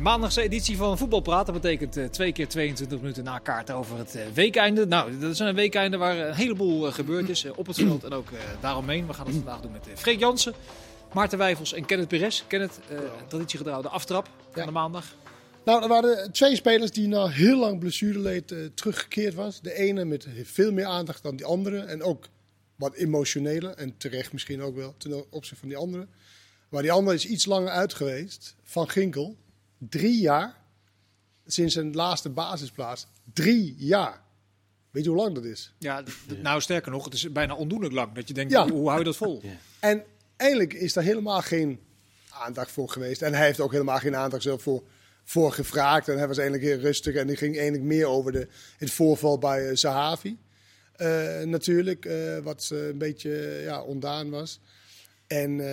De maandagse editie van Voetbalpraat. Dat betekent uh, twee keer 22 minuten na kaart over het uh, weekeinde. Nou, dat is een weekeinde waar een heleboel uh, gebeurd is. op het veld en ook daaromheen. We gaan het vandaag doen met Freek Jansen, Maarten Wijfels en Kenneth Perez. Kenneth, traditiegetrouw de aftrap ja. van de maandag. Nou, er waren twee spelers die na heel lang blessureleed teruggekeerd was. De ene met veel meer aandacht dan die andere. En ook wat emotioneler. En terecht misschien ook wel ten opzichte van die andere. Maar die andere is iets langer uit geweest. Van Ginkel. Drie jaar. Sinds zijn laatste basisplaats. Drie jaar. Weet je hoe lang dat is? Ja, nou sterker nog, het is bijna ondoenlijk lang. Dat je denkt, hoe hou je dat vol? Ja. En eigenlijk is daar helemaal geen aandacht voor geweest. En hij heeft ook helemaal geen aandacht zelf voor, voor gevraagd. En hij was eigenlijk heel rustig. En die ging eigenlijk meer over de, het voorval bij uh, Zahavi. Uh, natuurlijk, uh, wat een beetje ja, ondaan was. En, uh,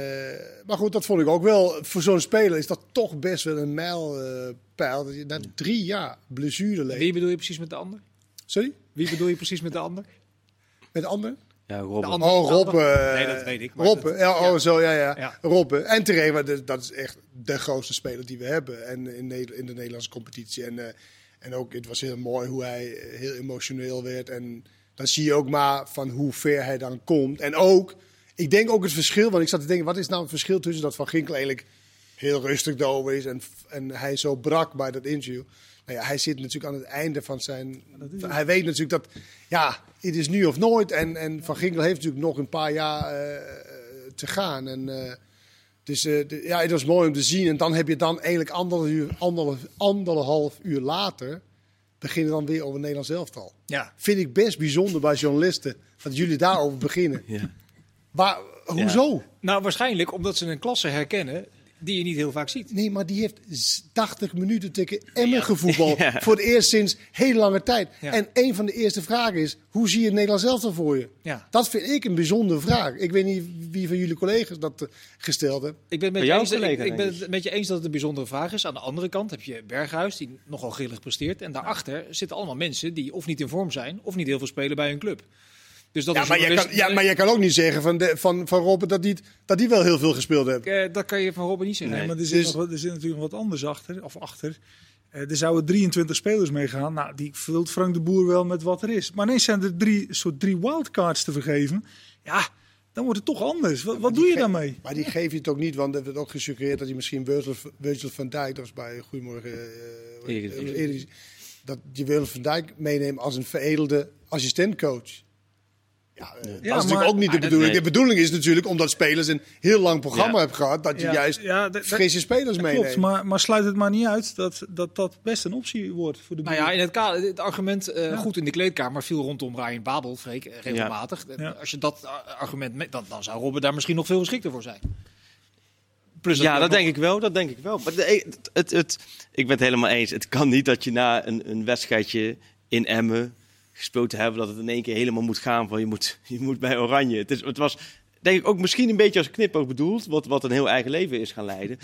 maar goed, dat vond ik ook wel. Voor zo'n speler is dat toch best wel een mijlpaal. dat je na drie jaar blessure leeft. Wie bedoel je precies met de ander? Sorry? Wie bedoel je precies met de ander? Met de ander? Ja, Robben. Oh, Robben. Nee, dat weet ik. Robben. Ja, oh, zo, ja, ja. ja. Robben. En terecht, dat is echt de grootste speler die we hebben en in, in de Nederlandse competitie. En, uh, en ook, het was heel mooi hoe hij heel emotioneel werd. En dan zie je ook maar van hoe ver hij dan komt. En ook ik denk ook het verschil, want ik zat te denken, wat is nou het verschil tussen dat Van Ginkel eigenlijk heel rustig erover is en, en hij zo brak bij dat interview. Nou ja, hij zit natuurlijk aan het einde van zijn. Hij weet natuurlijk dat, ja, het is nu of nooit. En, en Van Ginkel heeft natuurlijk nog een paar jaar uh, te gaan. En, uh, dus uh, de, ja, het was mooi om te zien. En dan heb je dan eigenlijk anderhalf uur, anderhalf, anderhalf uur later. beginnen dan weer over Nederlands elftal. Ja. Vind ik best bijzonder bij journalisten dat jullie daarover beginnen. Ja. Waar, hoezo? Nou, waarschijnlijk omdat ze een klasse herkennen die je niet heel vaak ziet. Nee, maar die heeft 80 minuten tegen Emmen gevoetbald. Voor het eerst sinds heel lange tijd. En een van de eerste vragen is, hoe zie je het Nederlands elftal voor je? Ja. Dat vind ik een bijzondere vraag. Ik weet niet wie van jullie collega's dat uh, gesteld heeft. Ik ben, met je eens, ik, ik, ben het met je eens dat het een bijzondere vraag is. Aan de andere kant heb je Berghuis, die nogal grillig presteert. En daarachter zitten allemaal mensen die of niet in vorm zijn... of niet heel veel spelen bij hun club. Dus dat ja, maar je kan, ja, maar je kan ook niet zeggen van, de, van, van Robben dat hij dat die wel heel veel gespeeld heeft. Uh, dat kan je van Robben niet zeggen. Nee, maar er zit, dus... nog, er zit natuurlijk wat anders achter. Of achter. Uh, er zouden 23 spelers meegaan. Nou, die vult Frank de Boer wel met wat er is. Maar ineens zijn er drie, soort drie wildcards te vergeven. Ja, dan wordt het toch anders. Wat, wat doe je daarmee? Maar die geef je het ook niet, want er wordt ook gesuggereerd dat hij misschien Virgil van Dijk, dat was bij Goedemorgen uh, dat je Virgil van Dijk meeneemt als een veredelde assistentcoach. Ja, uh, dat is natuurlijk ook niet de bedoeling. De bedoeling is natuurlijk omdat spelers een heel lang programma ja. hebben gehad, dat je juist frisse spelers meeneemt. Klopt, maar, maar sluit het maar niet uit dat, dat dat best een optie wordt voor de Nou ja, in het, kader, het argument uh, goed in de kleedkamer viel rondom Ryan Babel, Freek, eh, regelmatig. Als je dat argument, dan, dan zou Robben daar misschien nog veel geschikter voor zijn. Plus ja, dat denk ik wel. Dat denk ik wel. Maar het, het, het, ik ben het helemaal eens. Het kan niet dat je na een, een wedstrijdje in Emmen gespeeld te hebben, dat het in één keer helemaal moet gaan van je moet, je moet bij Oranje. Het, is, het was denk ik ook misschien een beetje als knip ook bedoeld, wat, wat een heel eigen leven is gaan leiden.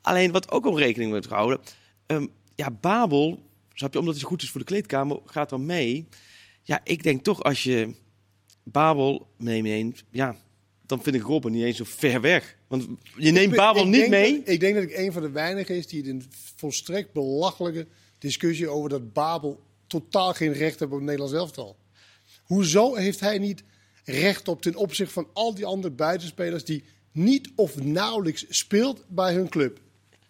Alleen wat ook op rekening moet houden, um, ja, Babel, snap je, omdat hij zo goed is voor de kleedkamer, gaat dan mee. Ja, ik denk toch als je Babel meeneemt, ja, dan vind ik Robben niet eens zo ver weg. Want je neemt Babel niet mee. ik denk dat ik een van de weinigen is die het een volstrekt belachelijke discussie over dat Babel totaal geen recht hebben op het Nederlands elftal. Hoezo heeft hij niet recht op ten opzichte van al die andere buitenspelers die niet of nauwelijks speelt bij hun club?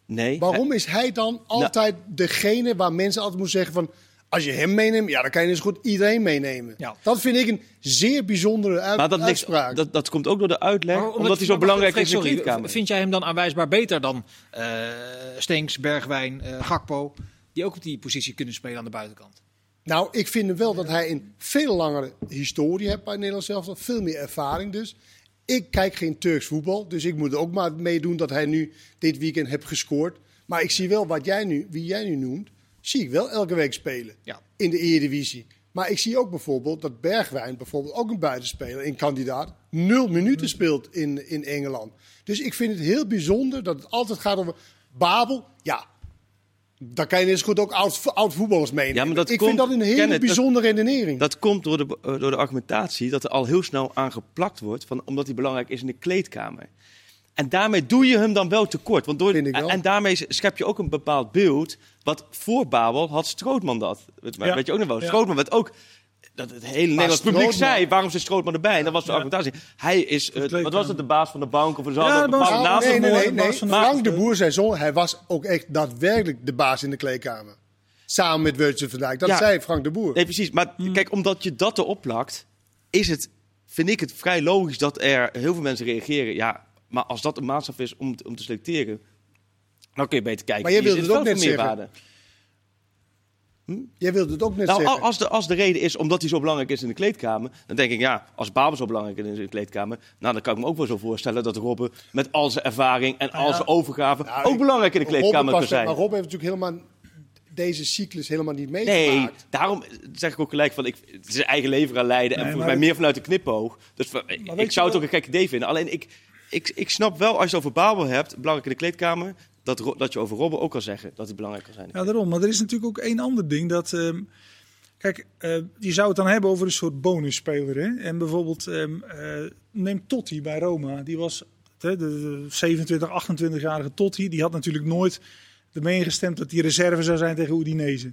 Nee. Waarom is hij dan nou- altijd degene waar mensen altijd moeten zeggen van... Als je hem meeneemt, ja, dan kan je dus goed iedereen meenemen. Ja. Dat vind ik een zeer bijzondere uit maar dat uitspraak. dat, dat komt ook door de uitleg, omdat, hij zo belangrijk is in de Vind jij hem dan aanwijsbaar beter dan uh, Stenks, Bergwijn, uh, Gakpo... die ook op die positie kunnen spelen aan de buitenkant? Nou, ik vind wel dat hij een veel langere historie heeft bij Nederland zelf. Veel meer ervaring dus. Ik kijk geen Turks voetbal, dus ik moet ook maar meedoen dat hij nu dit weekend heeft gescoord. Maar ik zie wel wat jij nu, wie jij nu noemt, zie ik wel elke week spelen ja. in de Eredivisie. Maar ik zie ook bijvoorbeeld dat Bergwijn, bijvoorbeeld ook een buitenspeler, een kandidaat, nul minuten speelt in, in Engeland. Dus ik vind het heel bijzonder dat het altijd gaat over Babel. Ja, dan kan je eens goed ook oud, oud voetballers meenemen. Ja, maar dat ik vind dat een hele bijzondere redenering. Dat komt door de, door de argumentatie dat er al heel snel aangeplakt wordt, van, omdat hij belangrijk is in de kleedkamer. En daarmee doe je hem dan wel tekort. Want door, En daarmee schep je ook een bepaald beeld. Wat voor Babel had Strootman dat. Weet, je ook nog wel. Strootman werd ook dat het hele Nederlands publiek zei, waarom zit Strootman erbij? En dat was de argumentatie. Hij is, wat was het, de baas van de bank? Of zo, ja, de baas, naast nee, nee, nee, nee. Frank de Boer zei zo, hij was ook echt daadwerkelijk de baas in de kleedkamer. Samen met Virgil van Dijk. Dat zei Frank de Boer. Nee, precies. Maar hmm. kijk, omdat je dat erop plakt, is het, vind ik het vrij logisch dat er heel veel mensen reageren. Ja, maar als dat een maatstaf is om, om te selecteren, dan kun je beter kijken. Maar je wilde het ook net zeggen. Hm? Jij wilde het ook net nou, zeggen. Als de, als de reden is omdat hij zo belangrijk is in de kleedkamer, dan denk ik, ja, als Babel zo belangrijk is in de kleedkamer, nou, dan kan ik me ook wel zo voorstellen dat Robben met al zijn ervaring en al zijn overgave nou, ook belangrijk in de kleedkamer kan zijn. Maar Rob heeft natuurlijk helemaal deze cyclus helemaal niet meegemaakt. Nee, daarom zeg ik ook gelijk van, ik, het is zijn eigen leven aan leiden en volgens mij meer vanuit de knipoog. Dus ik zou het ook een gekke idee vinden. Alleen ik, ik, ik snap wel, als je het over Babel hebt, belangrijk in de kleedkamer, dat, dat je over Robben ook kan zeggen dat hij belangrijk kan zijn. Ja, daarom. Maar er is natuurlijk ook één ander ding. Dat, uh, kijk, uh, je zou het dan hebben over een soort bonusspeler. Hè? En bijvoorbeeld, um, neem Totti bij Roma. Die was de, de 27, 28-jarige Totti. Die had natuurlijk nooit ermee ingestemd dat hij reserve zou zijn tegen Udinese.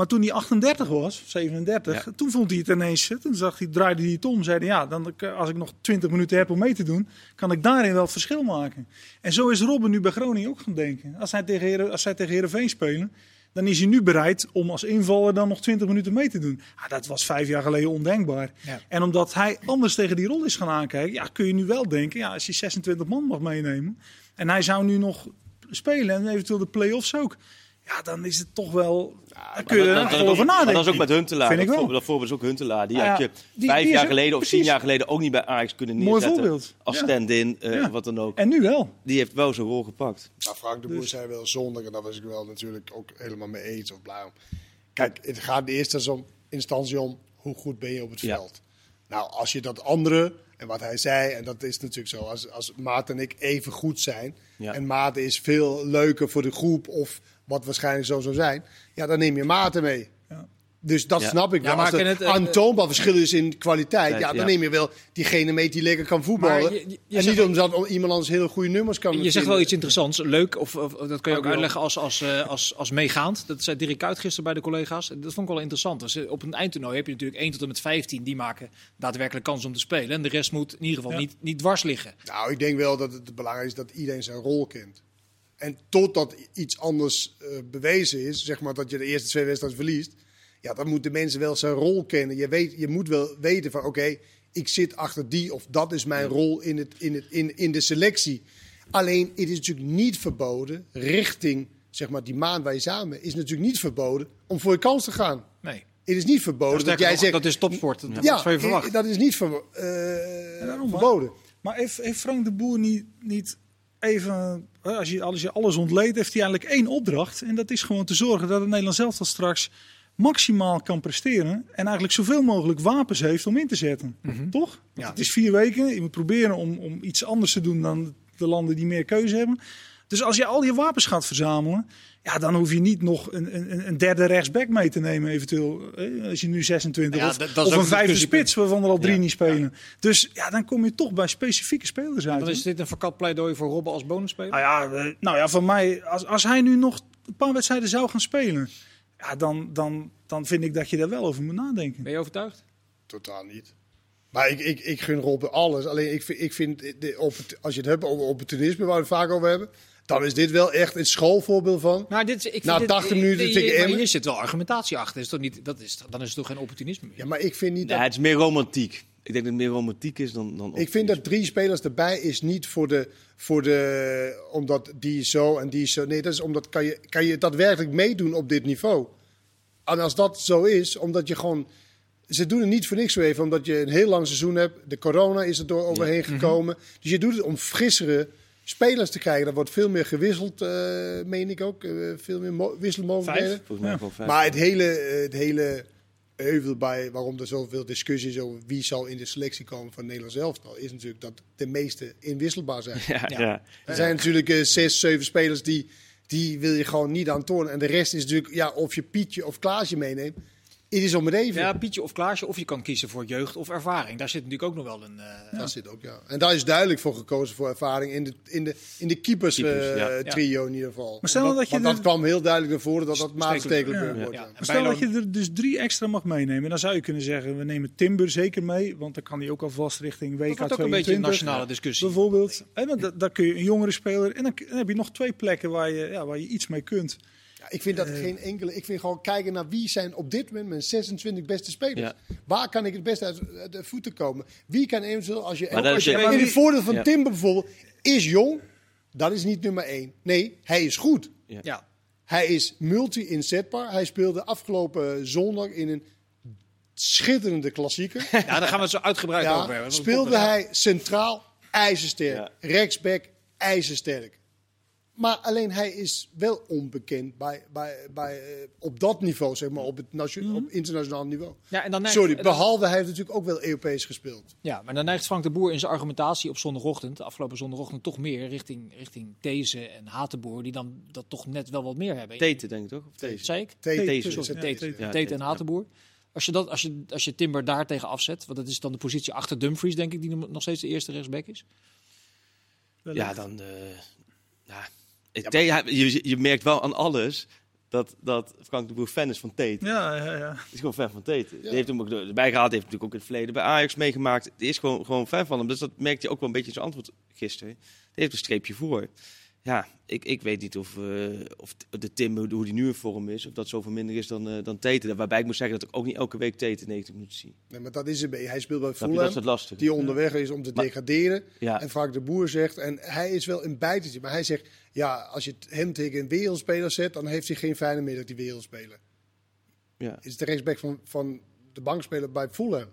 Maar toen hij 38 was, 37, toen vond hij het ineens. Toen zag hij, draaide hij het om. Zeiden ja, dan, als ik nog 20 minuten heb om mee te doen, kan ik daarin wel het verschil maken. En zo is Robben nu bij Groningen ook gaan denken. Als, hij tegen als zij tegen Herenveen spelen, dan is hij nu bereid om als invaller dan nog 20 minuten mee te doen. Ja, dat was vijf jaar geleden ondenkbaar. En omdat hij anders tegen die rol is gaan aankijken, ja, kun je nu wel denken, ja, als hij 26 man mag meenemen. En hij zou nu nog spelen en eventueel de play-offs ook. Ja, dan is het toch wel. Ja, kun je dat, dat, over nadenken. dat is ook met Huntelaar. Vind dat, dat voorbeeld is ook Huntelaar. Die had je vijf jaar geleden of tien jaar geleden ook niet bij Ajax kunnen neerzetten. Mooi voorbeeld. Als stand-in, uh, wat dan ook. En nu wel. Die heeft wel zijn rol gepakt. Nou, Frank de Boer dus. zei wel zondag, en daar was ik wel natuurlijk ook helemaal mee eens of blij om. Kijk, het gaat in eerste instantie om hoe goed ben je op het veld. Nou, als je dat andere, en wat hij zei, en dat is natuurlijk zo, als, als Maat en ik even goed zijn, en Maat is veel leuker voor de groep of wat waarschijnlijk zo zou zijn, ja, dan neem je maten mee. Ja. Dus dat snap ik wel. Als er het, aantoonbaar verschil is in kwaliteit, ja, dan neem je wel diegene mee die lekker kan voetballen. Je, je en niet omdat iemand anders hele goede nummers kan Je zegt wel iets interessants, leuk, of, of dat kan je ook uitleggen als, als, als, eh, als, als meegaand. Dat zei Dirk Kuyt gisteren bij de collega's. Dat vond ik wel interessant. Dus eh, op een eindtoernooi heb je natuurlijk 1 tot en met 15, die maken daadwerkelijk kans om te spelen. En de rest moet in ieder geval niet, niet dwars liggen. Nou, ik denk wel dat het belangrijk is dat iedereen zijn rol kent. En totdat iets anders uh, bewezen is, zeg maar dat je de eerste twee wedstrijden verliest, ja, dan moeten mensen wel zijn rol kennen. Je, weet, je moet wel weten van oké, ik zit achter die of dat is mijn rol in, het, in, het, in, in de selectie. Alleen, het is natuurlijk niet verboden, richting zeg maar, die maand waar je samen is natuurlijk niet verboden om voor je kans te gaan. Nee. Het is niet verboden dat jij zegt... Dat is topsport, dat ja, is verwacht. dat is niet ver, uh, verboden. Maar, maar heeft, heeft Frank de Boer niet, niet even, als je, als je alles ontleedt, heeft hij eigenlijk één opdracht. En dat is gewoon te zorgen dat het Nederlands elftal straks maximaal kan presteren. En eigenlijk zoveel mogelijk wapens heeft om in te zetten. Mhm. Toch? Ja. Het is vier weken. Je moet proberen om, om iets anders te doen dan de landen die meer keuze hebben. Dus als je al je wapens gaat verzamelen, ja, dan hoef je niet nog een, een, een derde rechtsback mee te nemen, eventueel. Als je nu 26 ja, of, dat, of een vijfde spits, waarvan er al drie niet spelen. Dus ja, dan kom je toch bij specifieke spelers uit. Dan is dit een verkat pleidooi voor Robben als bonusspeler? Nou ja, eh, nou ja, van mij, als, als hij nu nog een paar wedstrijden zou gaan spelen, ja, dan, dan, dan vind ik dat je daar wel over moet nadenken. Ben je overtuigd? Totaal niet. Maar ik, ik, ik gun Robben alles. Alleen ik vind, ik vind de, op, als je het hebt over opportunisme, waar we het vaak over hebben dan is dit wel echt een schoolvoorbeeld van. Maar dit, ik Na 80 minuten je, tegen Emmen. Zit wel argumentatie achter. Is toch niet, dat is, dan is het toch geen opportunisme meer? Ja, maar ik vind niet dat... het is meer romantiek. Ik denk dat het meer romantiek is dan, dan Ik vind dat drie spelers erbij is niet voor de, voor de... Omdat die zo en die zo... Nee, dat is omdat kan je, kan je daadwerkelijk meedoen op dit niveau. En als dat zo is, omdat je gewoon... Ze doen het niet voor niks zo even, omdat je een heel lang seizoen hebt. De corona is er door overheen mhm. gekomen. Dus je doet het om frissere spelers te krijgen. Er wordt veel meer gewisseld, uh, meen ik ook. Uh, veel meer wisselmogelijkheden. Vijf, Maar het hele, het hele heuvel bij waarom er zoveel discussie is over wie zal in de selectie komen van Nederland zelf, is natuurlijk dat de meeste inwisselbaar zijn. Ja, ja. Er zijn natuurlijk uh, zes, zeven spelers die, die wil je gewoon niet aan tonen. En de rest is natuurlijk, ja, of je Pietje of Klaasje meeneemt. Het is om het even. Ja, Pietje of Klaasje. Of je kan kiezen voor jeugd of ervaring. Daar zit natuurlijk ook nog wel een... Uh... Daar zit ook, ja. En daar is duidelijk voor gekozen voor ervaring in de, in de, in de keepers, keepers uh, ja. trio in ieder geval. Maar stel dat, je want dat kwam heel duidelijk naar voren dat dat ja. wordt. Ja. Maar stel dat je er dus drie extra mag meenemen. Dan zou je kunnen zeggen, we nemen Timber zeker mee. Want dan kan hij ook alvast richting WK 22. Dat ook een beetje een nationale discussie. Bijvoorbeeld. En dan, dan kun je een jongere speler... En dan, dan heb je nog twee plekken waar je, ja, waar je iets mee kunt. Ja, ik vind dat geen enkele. Ik vind gewoon kijken naar wie zijn op dit moment mijn 26 beste spelers. Waar kan ik het beste uit de voeten komen? Wie kan eventueel, als je. als je in het voordeel van Timber bijvoorbeeld is jong, dat is niet nummer 1. Nee, hij is goed. Ja. Hij is multi-inzetbaar. Hij speelde afgelopen zondag in een schitterende klassieker. Ja, daar gaan we het zo uitgebreid over hebben. Speelde hij centraal ijzersterk. Rechtsback ijzersterk. Maar alleen hij is wel onbekend bij, bij, bij, uh, op dat niveau, zeg maar, op, het nation, op internationaal niveau. Ja, en dan neigt, Sorry, behalve hij heeft natuurlijk ook wel Europees gespeeld. Ja, maar dan neigt Frank de Boer in zijn argumentatie op zondagochtend, de afgelopen zondagochtend, toch meer richting, richting Deze en Hatenboer, die dan dat toch net wel wat meer hebben. Tete, denk ik toch? Of Tete? Zei ik? Tete. Tete en Hatenboer. Als je, dat, als, je, als je Timber daar tegen afzet, want dat is dan de positie achter Dumfries, denk ik, die nog steeds de eerste rechtsback is. Ja, dan... Uh, ja je, je merkt wel aan alles dat, dat Frank de Boer fan is van Tate. Ja, ja, ja. Hij is gewoon fan van Tate. Die heeft hem ook erbij gehaald. heeft natuurlijk ook in het verleden bij Ajax meegemaakt. Die is gewoon, gewoon fan van hem. Dus dat merkte je ook wel een beetje in zijn antwoord gisteren. Die heeft een streepje voor ja, ik, ik weet niet of, uh, of de Tim, hoe die nu in vorm is, of dat zoveel minder is dan, uh, dan Teten. Waarbij ik moet zeggen dat ik ook niet elke week Teten 90 minuten zie. Nee, maar dat is een Hij speelt bij Fulham, die onderweg is om te degraderen. Ja. En vaak de boer zegt, en hij is wel een bijtetje, maar hij zegt, ja, als je hem tegen een wereldspeler zet, dan heeft hij geen fijne middag, die wereldspeler. Ja. Is de rechtsback van, van de bankspeler bij Fulham.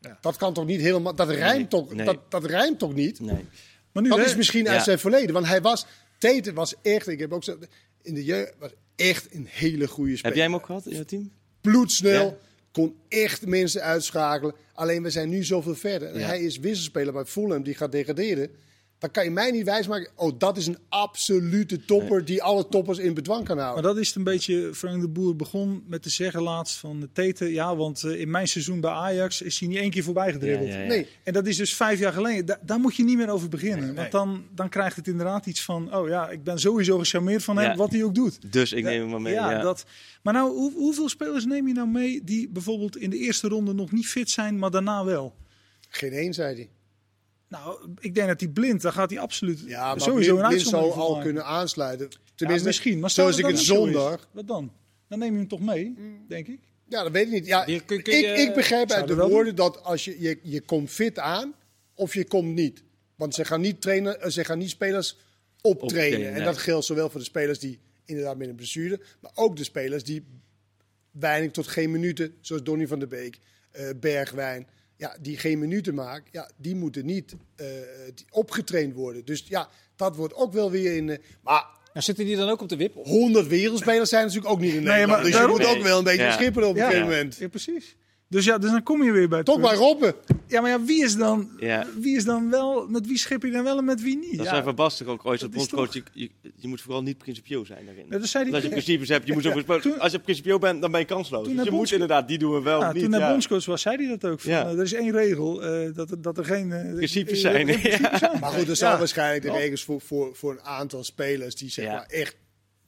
Ja. Dat kan toch niet helemaal, dat rijmt, toch, Dat, dat rijmt toch niet? Nee. Maar nu dat is misschien uit zijn verleden, want hij was Tete was echt, ik heb ook zo, in de jeugd, was echt een hele goede speler. Heb jij hem ook gehad in het team? Bloedsnel, kon echt mensen uitschakelen. Alleen we zijn nu zoveel verder. Hij is wisselspeler bij Fulham, die gaat degraderen dan kan je mij niet wijsmaken. Oh, dat is een absolute topper die alle toppers in bedwang kan houden. Maar dat is het een beetje. Frank de Boer begon met te zeggen laatst van de Teten. Ja, want uh, in mijn seizoen bij Ajax is hij niet één keer voorbij gedribbeld. Ja, ja, nee. En dat is dus vijf jaar geleden. Da daar moet je niet meer over beginnen. Nee, want dan, dan krijgt het inderdaad iets van. Oh ja, ik ben sowieso gecharmeerd van hem, wat hij ook doet. Dus ik neem hem maar mee. Ja, Dat, maar nou, hoe, hoeveel spelers neem je nou mee die bijvoorbeeld in de eerste ronde nog niet fit zijn, maar daarna wel? Geen één, zei hij. Nou, ik denk dat hij blind, dan gaat hij absoluut ja, maar sowieso blind, blind zou al kunnen aansluiten. Tenminste, ja, misschien. Maar zoals ik het zondag. Wat dan? Dan neem je hem toch mee, denk ik. Ja, dat weet ik niet. Ja, ik, ik begrijp uit de woorden dat als je, je, je komt fit aan of je komt niet. Want ze gaan niet, trainen, eh, ze gaan niet spelers optrainen. en dat geldt zowel voor de spelers die inderdaad met een blessure, maar ook de spelers die weinig tot geen minuten, zoals Donny van der Beek, uh, Bergwijn, ja, die geen minuten maken, ja, die moeten niet uh, opgetraind worden. Dus ja, dat wordt ook wel weer in. Uh, maar nou, zitten die dan ook op de wip? 100 wereldspelers zijn natuurlijk ook niet in Nederland. Nee, maar, dus je moet ook wel een beetje ja. schipperen op een gegeven moment. Ja, precies. Dus ja, dus dan kom je weer bij Toch bij Robben. Ja, maar ja, wie is dan, ja. wie is dan wel, met wie schip je dan wel en met wie niet? Dat ja. zijn Van Basten ook ooit als bondscoach. Je, je, je, moet vooral niet principieel zijn daarin. Ja, dat, zei die, dat je principes hebt, je moet zo toen, als je principieel bent, dan ben je kansloos. Dus je moet inderdaad, die doen we wel ja, niet. Toen hij bondscoach was, zei hij dat ook. Van, uh, er is één regel, uh, dat, dat er geen... Uh, principes zijn. Principes zijn. Maar goed, er zijn waarschijnlijk de regels voor, voor, voor een aantal spelers die zeg maar echt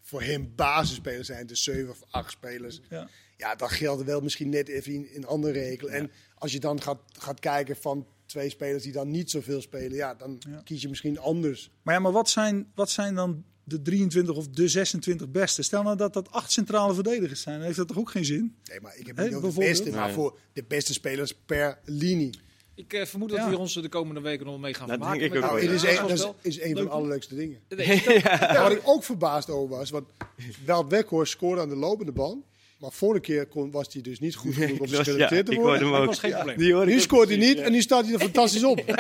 voor hem basisspelers zijn. Dus zeven of acht spelers. Ja. Ja, dat geldt wel misschien net even in een andere regel. En als je dan gaat, gaat kijken van twee spelers die dan niet zoveel spelen, ja, dan kies je misschien anders. Maar ja, maar wat zijn, wat zijn dan de 23 of de 26 beste? Stel nou dat dat acht centrale verdedigers zijn, dan heeft dat toch ook geen zin? Nee, maar ik heb niet over de beste, maar voor de beste spelers per linie. Ik uh, vermoed dat we ons de komende weken nog mee gaan dat maken. Denk ik ook nou, is een, dat is, een van de allerleukste dingen. ja. Waar ik ook verbaasd over was, want Weld Weghorst scoorde aan de lopende band. Maar vorige keer kon, was hij dus niet goed genoeg om geselecteerd te worden. Dat was geen probleem. nu scoort hij niet en nu staat hij er fantastisch op.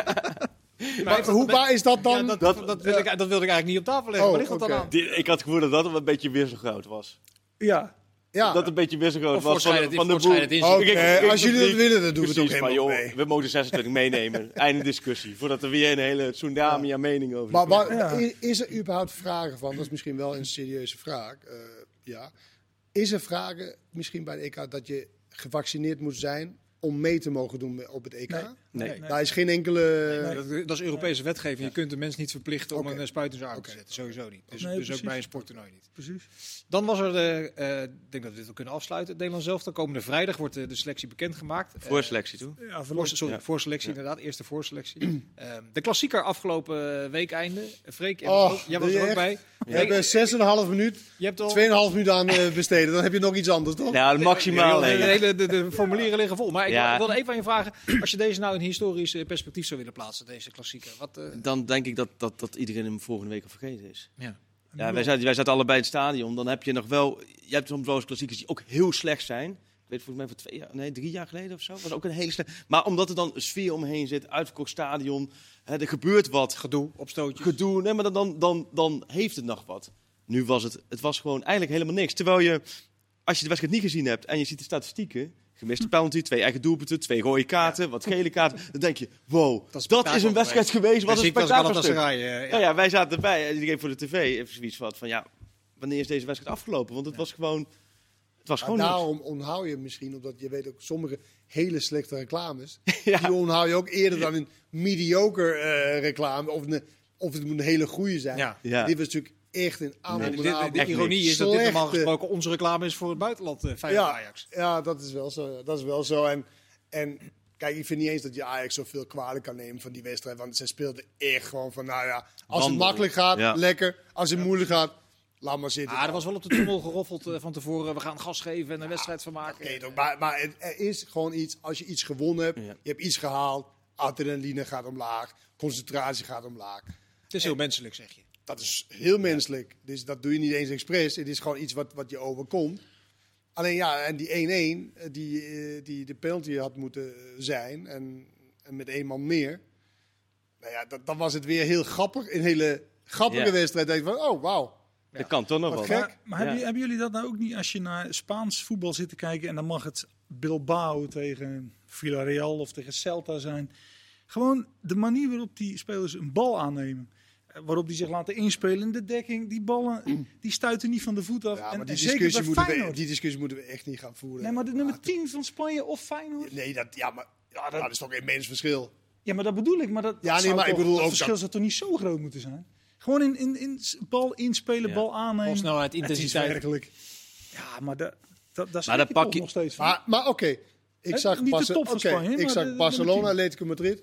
Maar, hoe waar is dat dan? dat, dat, dat, wilde ik, dat, wilde ik, eigenlijk niet op tafel leggen. Oh, ligt dat dan aan? ik had het gevoel dat dat een beetje wisselgroot was. Ja. Ja. Dat een beetje wisselgroot was van, de, van de boel. als jullie dat willen, dan doen we het ook helemaal joh, mee. We mogen 26 meenemen. Einde discussie. Voordat er weer een hele tsunami aan mening over Maar, maar is er überhaupt vragen van? Dat is misschien wel een serieuze vraag. Uh, ja. Is er vragen misschien bij de EK dat je gevaccineerd moet zijn om mee te mogen doen op het EK. Nee. Nee. Daar is geen enkele... Nee, dat, dat is Europese wetgeving. Je kunt de mens niet verplichten om Oké. een eh, spuit in zijn arm Oké. te zetten. Sowieso niet. Dus, Nee, dus ook bij een sporttoernooi niet. Precies. Dan was er de, eh, ik denk dat we dit wel kunnen afsluiten. Het Nederlands zelf. Dan komende vrijdag wordt de, de selectie bekendgemaakt. Eh, Voorselectie toe. Ja, voor, sorry, Ja. voorselectie inderdaad. Eerste voorselectie. Ehm, de klassieker afgelopen weekeinde. Freek, jij Oh, was, ook, jij was er ook bij. We hebben 6,5 minuut, 2,5 Je hebt al... minuut aan eh, besteden. Dan heb je nog iets anders, toch? Ja, maximaal. de, de, de formulieren liggen vol. Maar ik Ja. wilde even aan je vragen. Als je deze nou in historisch eh, perspectief zou willen plaatsen, deze klassieker. Wat, eh, Dan denk ik dat, dat, dat iedereen hem volgende week al vergeten is. ja. Ja, wij zaten, wij zaten allebei in het stadion. Dan heb je nog wel... Je hebt soms wel eens klassiekers die ook heel slecht zijn. Ik weet volgens mij van twee jaar, nee, drie jaar geleden of zo. Was ook een hele slecht. Maar omdat er dan een sfeer omheen zit, uitverkocht stadion, hè, er gebeurt wat, Gedoe, opstootjes. gedoe, nee, maar dan, dan, dan, dan heeft het nog wat. Nu was het, het was gewoon eigenlijk helemaal niks. Terwijl je, als je de wedstrijd niet gezien hebt en je ziet de statistieken, gemiste penalty, twee eigen doelpunten, twee rode kaarten, wat gele kaarten, dan denk je, wow, dat is, een wedstrijd geweest, wat een spektakelstuk. Eh, ja. Nou ja, wij zaten erbij en iedereen voor de tv heeft zoiets van, van ja, wanneer is deze wedstrijd afgelopen? Want het was gewoon, het was Maar gewoon niks. daarom onthoud je misschien, omdat je weet ook sommige hele slechte reclames. Ja. Die onthoud je ook eerder dan een mediocre eh, reclame. Of, een, of het moet een hele goede zijn. Ja. Ja. Dit was natuurlijk echt een De, aanbod. de, ironie is dat dit normaal gesproken onze reclame is voor het buitenland, eh Feyenoord ja, Ajax. ja, dat is wel zo. Dat is wel zo. En, en kijk, ik vind niet eens dat je Ajax zoveel kwalijk kan nemen van die wedstrijd. Want ze speelden echt gewoon van, nou ja, als het makkelijk gaat, Ja. lekker. Als het moeilijk gaat, laat maar zitten. Ah, er was wel op de trommel geroffeld eh, van tevoren. We gaan gas geven en een wedstrijd van maken. Maar, maar het- er is gewoon iets, als je iets gewonnen hebt, Ja. je hebt iets gehaald, adrenaline gaat omlaag, concentratie gaat omlaag. Het is heel menselijk, zeg je. Dat is heel menselijk. Dus dat doe je niet eens expres. Het is gewoon iets wat, wat je overkomt. Alleen ja, en die 1-1, eh, die, eh, die de penalty had moeten zijn, en, en met één man meer. Nou ja, dat, dan was het weer heel grappig. Een hele grappige Ja. wedstrijd. Denk je van, oh wauw. Dat kan toch nog Wat wel. gek. Maar, maar hebben, Ja. hebben jullie dat nou ook niet als je naar Spaans voetbal zit te kijken en dan mag het Bilbao tegen Villarreal of tegen Celta zijn? Gewoon de manier waarop die spelers een bal aannemen. Waarop die zich laten inspelen in de dekking. Die ballen die stuiten niet van de voet af. Ja, en, maar die en zeker discussie, bij moeten we, die discussie moeten we echt niet gaan voeren. Nee, maar de nummer 10 van Spanje of Feyenoord? Nee, dat, ja, maar ja, dat, is toch een immens verschil. Ja, maar dat bedoel ik. Maar dat, Ja, dat nee, maar ik bedoel dat ook verschil dat- zou toch niet zo groot moeten zijn? Gewoon in, in, in bal inspelen, Ja. bal aannemen. Bal snelheid, Het is intensiteit. werkelijk. Ja, maar da, da, daar Maar schrik dan je pak je- nog steeds van. Maar, maar oké, ik zag, niet de Barce- top van oké, Spanje, ik zag de- de Barcelona. Atletico Madrid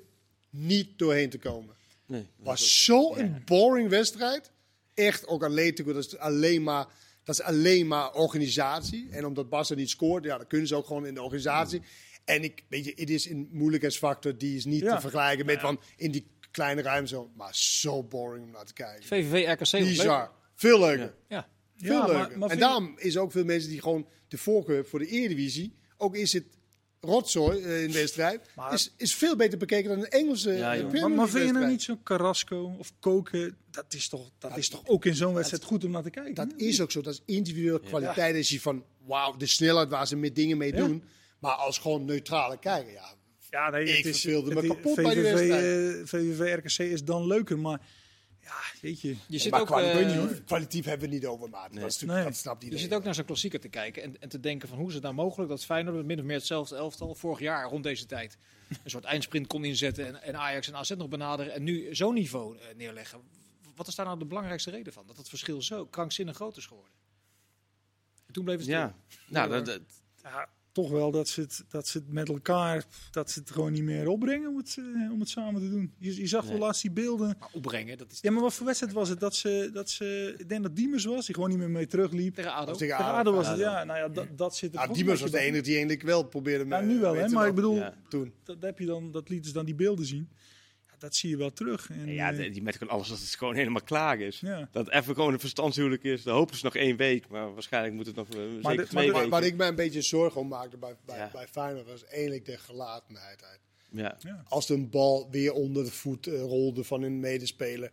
niet doorheen te komen. Nee. was zo'n boring wedstrijd. Echt, ook Atletico, dat is alleen maar, dat is alleen maar organisatie. En omdat Barca niet scoort, ja, dan kunnen ze ook gewoon in de organisatie. En ik, weet je, het is een moeilijkheidsfactor die is niet Ja. te vergelijken met van in die kleine ruimte. zo. Maar zo boring om naar te kijken. VVV, RKC. leuk. Bizar. Veel leuker. Ja. Veel Ja, maar- leuker. maar en daarom is ook veel mensen die gewoon de voorkeur hebben voor de Eredivisie. Ook is het rotzooi eh, in de wedstrijd. Maar- is, is veel beter bekeken dan een Engelse Ja, eh, Maar, maar vind je nou niet zo'n Carrasco of Koken? Dat is toch, dat is toch ook in zo'n wedstrijd goed om naar te kijken? Dat is ook zo. Dat is individuele kwaliteit. Is je van, wauw, de snelheid waar ze met dingen mee Ja. doen. Maar als gewoon neutrale kijker, ja. Ja, nee, Ik het is, verveelde me het kapot bij die VVV, wedstrijd. eh, VVV RKC is dan leuker, maar ja, weet je. Je zit maar ook, eh, hoor. kwalitatief hebben we het niet over, maat. Dat, is natuurlijk, Nee. dat snapt Je zit ook naar zo'n klassieker te kijken en, en te denken van hoe is het nou mogelijk dat Feyenoord met min of meer hetzelfde elftal vorig jaar rond deze tijd een soort eindsprint kon inzetten en, en Ajax en AZ nog benaderen en nu zo'n niveau eh, neerleggen. Wat is daar nou de belangrijkste reden van? Dat het verschil zo krankzinnig groot is geworden. En toen bleef het stil. Ja. Nou, dat, dat- Ja, toch wel dat ze, het, dat ze het met elkaar, dat ze het gewoon niet meer opbrengen om het, eh, om het samen te doen. Je, je zag wel Nee. laatst die beelden. Maar opbrengen, dat is Ja, maar wat voor wedstrijd was het? Dat ze, dat ze, ik denk dat Diemers was, die gewoon niet meer mee terugliep. tegen ADO. Tegen Ado. ADO was het, ja. Nou ja, dat, dat zit er Ja, Diemers een was de enige die eigenlijk wel probeerde Ja, nu wel, hè. Maar ik bedoel, Ja. toen. dat heb je dan, dat lieten ze dan die beelden zien. Dat zie je wel terug. En, ja, eh, die die met gewoon alles dat het gewoon helemaal klaar is. ja. Dat even gewoon een verstandshuwelijk is. Dan hopen ze nog één week, maar waarschijnlijk moet het nog eh, zeker de- maar twee Waar, weken. waar ik me een beetje zorgen om maakte bij, bij, Ja. bij Feyenoord was eigenlijk de gelatenheid. uit. Ja. Ja. Als de een bal weer onder de voet eh, rolde van een medespeler.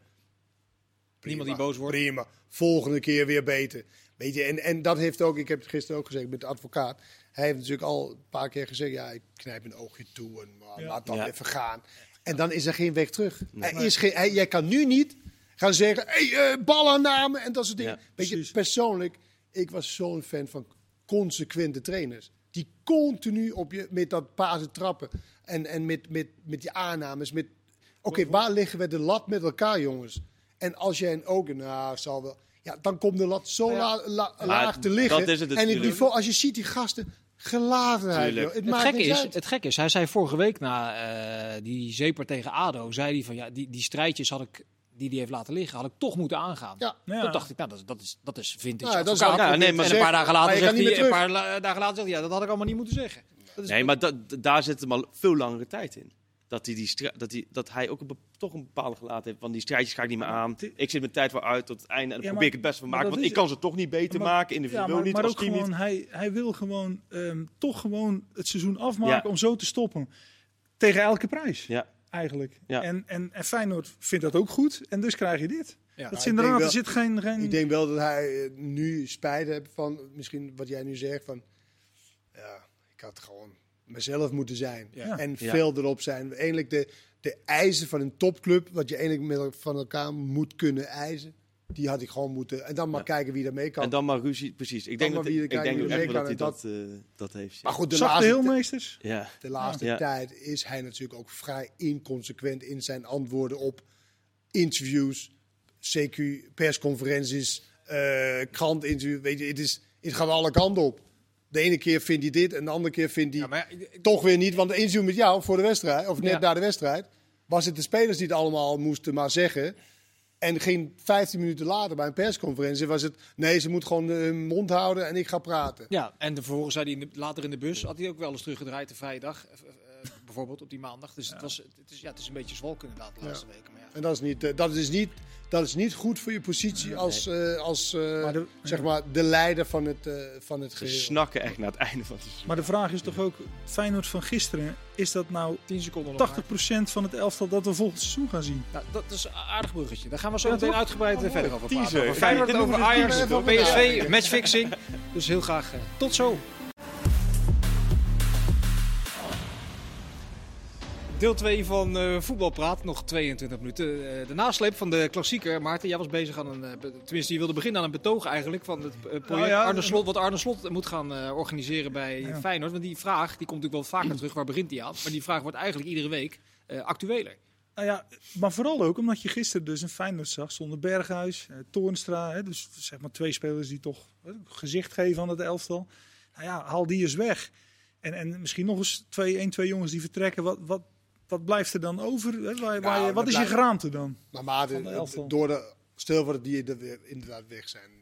Niemand die boos wordt. Prima. Volgende keer weer beter. Weet je, en, en dat heeft ook, ik heb het gisteren ook gezegd met de advocaat. Hij heeft natuurlijk al een paar keer gezegd, ja, ik knijp een oogje toe en maar, Ja. laat dan Ja. even gaan. En dan is er geen weg terug. Er is geen, hij, jij kan nu niet gaan zeggen, hey, balaanname en dat soort dingen. Ja, Weet je, persoonlijk, ik was zo'n fan van consequente trainers. die continu op je met dat pazen trappen en, en met, met, met die aannames. Met, Oké, waar liggen we de lat met elkaar, jongens? En als jij een ook, nou, zal wel. Ja, dan komt de lat zo laag te liggen. Dat is het en het niveau, als je ziet die gasten, gelatenheid. Het, het, gekke is, het gekke is, hij zei vorige week na uh, die zeeper tegen ADO, zei hij van ja, die, die strijdjes had ik die die heeft laten liggen, had ik toch moeten aangaan. Ja. Dat dacht ik, nou, dat, dat, is, dat is vintage. Ja, dat is ja, nee, maar en een paar dagen later zegt hij, een paar dagen later zegt hij, ja, dat had ik allemaal niet moeten zeggen. nee, maar dat, daar zit hem al veel langere tijd in. Dat hij, die dat hij, dat hij ook een, toch een bepaalde gelaten heeft. Van die strijdjes ga ik niet meer aan. Ik zit mijn tijd wel uit tot het einde. En dan probeer ik het best van maken. Want ik kan ze toch niet beter maken. Individueel maar, niet. Maar ook gewoon, hij, hij wil gewoon um, toch gewoon het seizoen afmaken om zo te stoppen. Tegen elke prijs. Ja eigenlijk. Ja. En, en, en Feyenoord vindt dat ook goed. En dus krijg je dit. Ja. Dat is inderdaad, er zit geen, geen... Ik denk wel dat hij eh, nu spijt heeft van misschien wat jij nu zegt. Van, ja, ik had gewoon mezelf moeten zijn. En veel erop zijn. Eigenlijk de, de eisen van een topclub, wat je eigenlijk met, van elkaar moet kunnen eisen. Die had ik gewoon moeten. En dan maar kijken wie mee kan. En dan maar ruzie, precies. Ik denk, dat, ik denk echt dat hij dat, uh, dat heeft. Maar goed, de laatste, heelmeesters? Ja. De laatste tijd is hij natuurlijk ook vrij inconsequent in zijn antwoorden op interviews, CQ, persconferenties, uh, krantinterviews. Weet je, het, is, het gaat alle kanten op. De ene keer vindt hij dit en de andere keer vindt hij ja, maar, toch weer niet. Want de interview met jou voor de wedstrijd, of net ja. na de wedstrijd, was het de spelers die het allemaal moesten maar zeggen. En geen 15 minuten later bij een persconferentie was het... nee, ze moet gewoon hun mond houden en ik ga praten. Ja, en vervolgens zei hij later in de bus... had hij ook wel eens teruggedraaid de vrijdag. Uh, bijvoorbeeld op die maandag. Dus het, was, het, is, ja, het is een beetje zwalk inderdaad de laatste weken. Maar ja. En dat is, niet, uh, dat, is niet, dat is niet goed voor je positie als, uh, als maar de, zeg maar, de leider van het, van het geheel. We snakken echt naar het einde van het seizoen. Maar de vraag is toch ook... Feyenoord van gisteren is dat nou 10 seconden 80% van het elftal dat we volgend seizoen gaan zien? Nou, dat is een aardig bruggetje. Daar gaan we zo meteen uitgebreid oh, verder over praten. Over Feyenoord, over Ajax, over PSV, matchfixing. Dus heel graag uh, tot zo. Deel 2 van uh, Voetbalpraat, nog 22 minuten. Uh, de nasleep van de klassieker. Maarten, jij was bezig aan een. Uh, tenminste, je wilde beginnen aan een betoog eigenlijk. van het project nou ja, Arne Slot. Wat Arne Slot moet gaan organiseren bij ja. Feyenoord. Want die vraag die komt natuurlijk wel vaker terug. Waar begint die aan? Maar die vraag wordt eigenlijk iedere week actueler. Nou ja, maar vooral ook omdat je gisteren dus een Feyenoord zag zonder Berghuis, Toornstra. Hè, dus zeg maar twee spelers die toch gezicht geven aan het elftal. Nou ja, haal die eens weg. En, en misschien nog eens twee, één, twee jongens die vertrekken. Wat, wat, wat blijft er dan over? Hè? Waar, waar je, wat is je geraamte dan? Maar, maar de, door de, die er weer inderdaad weg zijn.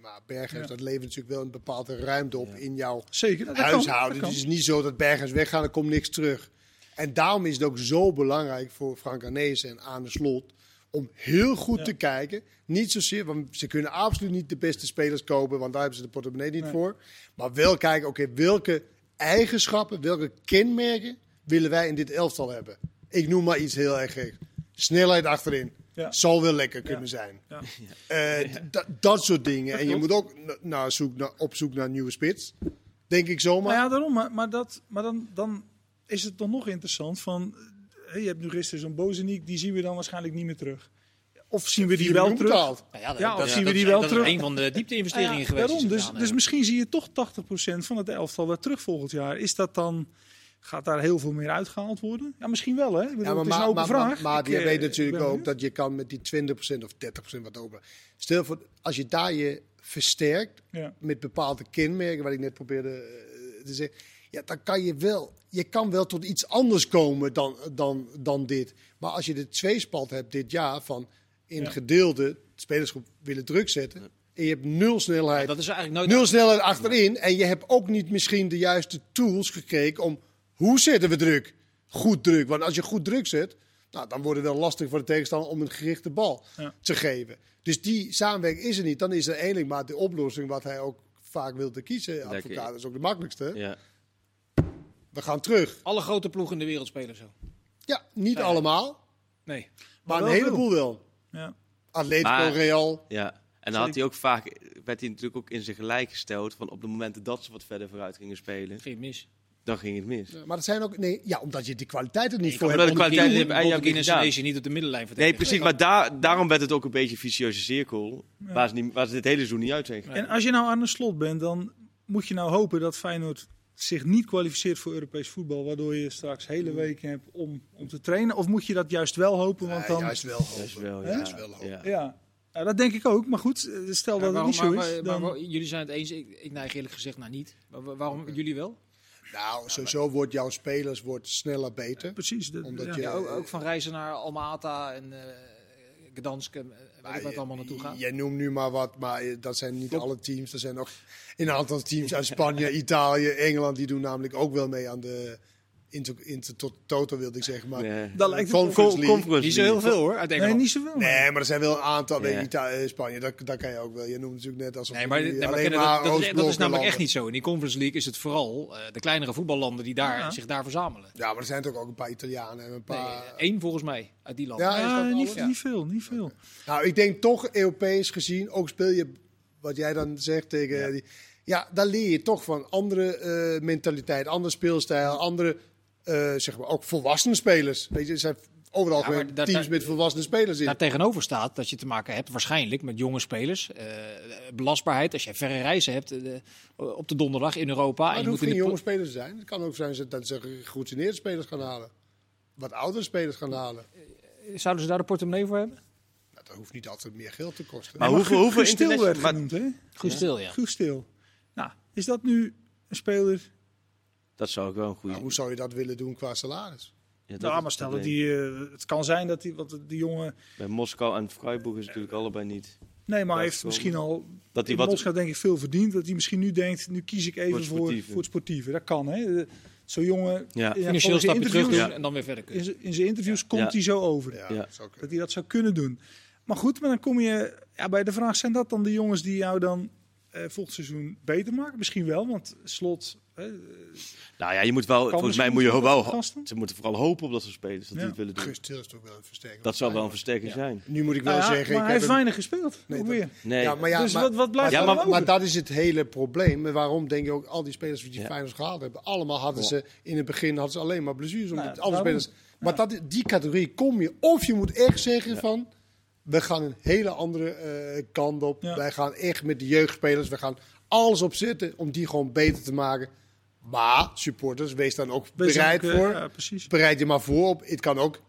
Maar Berghuis, ja. dat levert natuurlijk wel een bepaalde ruimte op in jouw Zeker, huishouden. het is niet zo dat Berghuis weggaan, er komt niks terug. En daarom is het ook zo belangrijk voor Frank Arnezen en Aan de Slot om heel goed te kijken. Niet zozeer, want ze kunnen absoluut niet de beste spelers kopen, want daar hebben ze de portemonnee niet voor. Maar wel kijken, oké, welke eigenschappen, welke kenmerken willen wij in dit elftal hebben? Ik noem maar iets heel erg gek. Snelheid achterin. Ja. Zal wel lekker kunnen zijn. Ja. Uh, dat soort dingen. en je moet ook naar zoek, naar, op zoek naar een nieuwe spits. Denk ik zomaar. Nou ja, daarom. Maar, maar, dat, maar dan, dan is het dan nog interessant van... je hebt nu gisteren zo'n Bozeniek, die zien we dan waarschijnlijk niet meer terug. Of zien we die wel terug? Nou ja, dat, ja, of zien we die wel terug? Dat is een van de diepte-investeringen geweest. Daarom, dus, dus misschien zie je toch 80% van het elftal weer terug volgend jaar. Is dat dan... Gaat daar heel veel meer uitgehaald worden? Ja, misschien wel, hè? Bedoel, ja, maar, het is een open vraag. Maar, maar je weet natuurlijk ook dat je kan met die 20% of 30% wat open. Stel voor, als je daar je versterkt met bepaalde kenmerken, wat ik net probeerde uh, te zeggen. Ja, dan kan je wel, je kan wel tot iets anders komen dan, dan, dan dit. Maar als je de tweespalt hebt dit jaar van in ja. gedeelde spelersgroep willen druk zetten. En je hebt nul snelheid. dat is eigenlijk nooit nul snelheid achterin. En je hebt ook niet misschien de juiste tools gekregen om hoe zetten we druk? Goed druk. Want als je goed druk zet, nou, dan wordt het wel lastig voor de tegenstander om een gerichte bal te geven. Dus die samenwerking is er niet. Dan is er eigenlijk maar de oplossing wat hij ook vaak wilde kiezen. Advocaat is ook de makkelijkste. Ja. We gaan terug. Alle grote ploegen in de wereld spelen zo. Ja, niet allemaal. Nee. Maar, een heleboel wel. Ja. Atletico Real. Ja. En dan had hij ook vaak, werd hij natuurlijk ook in zijn gelijk gesteld van op de momenten dat ze wat verder vooruit gingen spelen. Ging mis dan ging het mis. maar dat zijn ook nee, ja, omdat je die kwaliteit er niet voor hebt. De kwaliteit hebt en niet op de middenlijn Nee, precies. Maar daar, daarom werd het ook een beetje een vicieuze cirkel, ja. waar, ze niet, waar ze dit hele seizoen niet uit zijn En als je nou aan de slot bent, dan moet je nou hopen dat Feyenoord zich niet kwalificeert voor Europees voetbal, waardoor je straks hele weken hebt om, om te trainen? Of moet je dat juist wel hopen? Want dan, juist wel hopen. Juist wel, ja. ja. Juist wel hopen. Ja. ja. ja, dat denk ik ook. Maar goed, eh, stel dat Ja, het niet zo is. maar- dan- maar- maar jullie zijn het eens. Ik, ik neig eerlijk gezegd naar niet. Maar wa- waarom jullie wel? Nou, sowieso wordt jouw spelers wordt sneller beter. Precies. dat- Omdat ja. je- Ja, ook, ook van reizen naar Alma-Ata en eh Gdansk. en, eh, waar het allemaal naartoe gaat. Jij noemt nu maar wat, maar eh, dat zijn niet alle teams. Er zijn nog een aantal teams uit Spanje, Italië, Engeland. Die doen namelijk ook wel mee aan de inter, inter, tot, Toto, wilde ik zeggen. Maar Ja. Dat lijkt het Conference Con- League. Conference Niet zo heel veel hoor, uit Nee, niet zoveel. Nee, maar er zijn wel een aantal. Weet je, Ja. Ita- eh, Spanje, dat, dat kan je ook wel. Je noemt natuurlijk net alsof Nee, maar, die nee, maar alleen maar dat, dat, is, dat is Oostblok namelijk echt niet zo. In die Conference League is het vooral eh, de kleinere voetballanden die daar, Ja. zich daar verzamelen. Ja, maar er zijn toch ook een paar Italianen en een Nee, paar... eh, één volgens mij uit die landen. Ja, niet, niet veel, niet veel. Nou, ik denk toch Europees gezien, ook speel je wat jij dan zegt tegen Ja. die. Ja, daar leer je toch van andere eh, mentaliteit, andere speelstijl, andere, eh, zeg maar, ook volwassene spelers. Weet je, zijn overal Ja, daar- teams daar- met volwassene spelers in. Daar tegenover staat dat je te maken hebt waarschijnlijk met jonge spelers. eh, belastbaarheid, als je verre reizen hebt eh, op de donderdag in Europa. maar en het je hoeft moet in geen de jonge spelers te zijn. Het kan ook zijn dat ze geroutineerde spelers gaan halen. Wat oudere spelers gaan halen. Zouden ze daar de portemonnee voor hebben? Nou, dat hoeft niet altijd meer geld te kosten. Maar hoeveel, hoeveel Guus Til werd genoemd, hè? Goed stil, ja. Guus Til. Nou, is dat nu een speler? Dat zou ik wel een goede... Nou, hoe zou je dat willen doen qua salaris? Ja, dat Nou, maar stel het dat die, eh, het kan zijn dat die, wat die jongen. Bij Moskou en Freiburg is het natuurlijk allebei niet. Nee, maar hij heeft is misschien al. Dat hij wat... Moskou denk ik veel verdiend. Dat hij misschien nu denkt: nu kies ik even Voor het voor, sportieve. voor het sportieve. Dat kan, hè? Zo'n jongen. Ja. in Financieel de stapje terug interviews- doen en dan weer verder kunnen. In zijn- in zijn interviews komt Ja. hij zo over. Ja. Dat hij dat zou kunnen doen. Maar goed, maar dan kom je ja, bij de vraag: zijn dat dan de jongens die jou dan eh volgend seizoen beter maken? Misschien wel, want slot. Nou ja, je moet wel... Volgens mij moet je wel... Ze moeten vooral hopen op dat soort spelers, dat Ja. die het willen doen. Is toch wel een versterking. Dat zal wel een versterking zijn. Nu moet ik wel nou ja, zeggen. maar ik hij heb heeft een- weinig gespeeld. Nee, dat-. Nee, Ja, maar ja, dus maar, wat, wat blijft Ja, er maar- maar dat is het hele probleem. En waarom denk je ook al die spelers die Ja. Feyenoord gehaald hebben, allemaal hadden ze in het begin hadden ze alleen maar blessures. Omdat Nou, alle spelers. Maar dat, die categorie kom je of je moet echt zeggen van we gaan een hele andere eh, kant op. Ja. Wij gaan echt met de jeugdspelers, we gaan alles opzetten om die gewoon beter te maken. Maar supporters, wees dan ook Wees bereid ook, eh, voor. Ja, precies. Bereid je maar voor op. Het kan ook.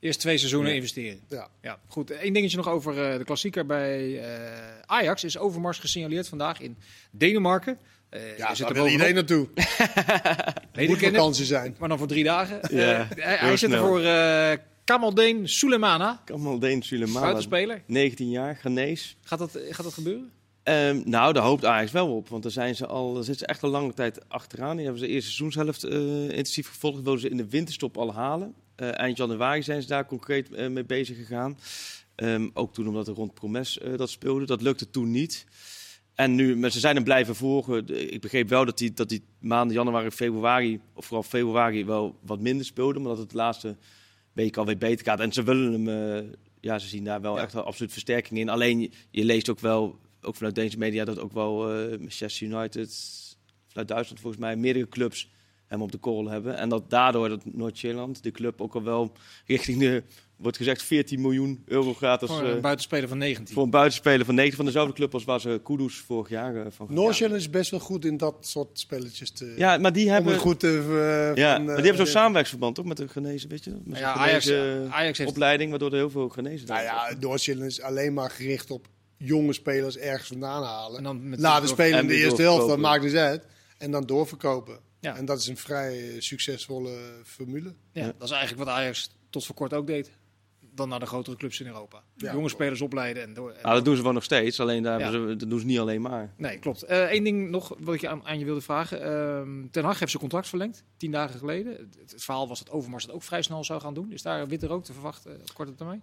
Eerst twee seizoenen Ja. investeren. Ja. Ja, goed. Eén dingetje nog over eh, de klassieker bij eh, Ajax. Is Overmars gesignaleerd vandaag in Denemarken. Eh, Ja, daar er wil iedereen naartoe. Nee, Moet vakantie zijn. Maar dan voor drie dagen. Ja, hij zit er voor eh Kamaldeen Sulemana. Kamaldeen Sulemana, Buitenspeler. 19 jaar, Ghanese. Gaat dat, gaat dat gebeuren? Ehm, nou, daar hoopt Ajax wel op. Want daar, zijn ze al, daar zitten ze echt al lange tijd achteraan. Die hebben ze de eerste seizoenshelft eh, intensief gevolgd. Wilden ze in de winterstop al halen. Eh, eind januari zijn ze daar concreet eh, mee bezig gegaan. Ehm, ook toen omdat er rond Promes dat speelde. Dat lukte toen niet. En nu, maar ze zijn hem blijven volgen. Ik begreep wel dat die, dat die maanden januari, februari, of vooral februari, wel wat minder speelde. Maar dat het de laatste week alweer beter gaat. En ze willen hem, ja, ze zien daar wel Ja. echt wel absoluut versterking in. Alleen, je leest ook wel, ook vanuit deze media, dat ook wel eh, Manchester United, vanuit Duitsland volgens mij, meerdere clubs hem op de call hebben. En dat daardoor dat Noord-Zeeland, de club, ook al wel richting de, wordt gezegd, 14 miljoen euro gratis Voor eh, een buitenspeler van 19. voor een buitenspeler van 9 van dezelfde club als waar ze Kudus vorig jaar eh, van Noordsjælland is best wel goed in dat soort spelletjes te. Ja, maar die hebben... goed te. ja, van, maar die hebben zo'n samenwerksverband toch met de genezen, weet je? Met zo'n ja, Ajax, genezen Ajax heeft opleiding, waardoor er heel veel genezen Nou ja, Noordsjælland is alleen maar gericht op jonge spelers ergens vandaan En halen. dan met Laten spelen in En de eerste helft, dat maakt dus uit. En dan doorverkopen. Ja. En dat is een vrij eh, succesvolle formule. Ja, dat is eigenlijk wat Ajax tot voor kort ook deed. Dan naar de grotere clubs in Europa. Ja. Jonge spelers opleiden en door. en Nou, dat doen ze wel nog steeds, alleen daar ze, dat doen ze niet alleen maar. Nee, klopt. Eén ding nog wat ik je aan, aan je wilde vragen. Ehm, Ten Hag heeft zijn contract verlengd, tien dagen geleden. Het, het verhaal was dat Overmars het ook vrij snel zou gaan doen. Is daar witte rook te verwachten op korte termijn?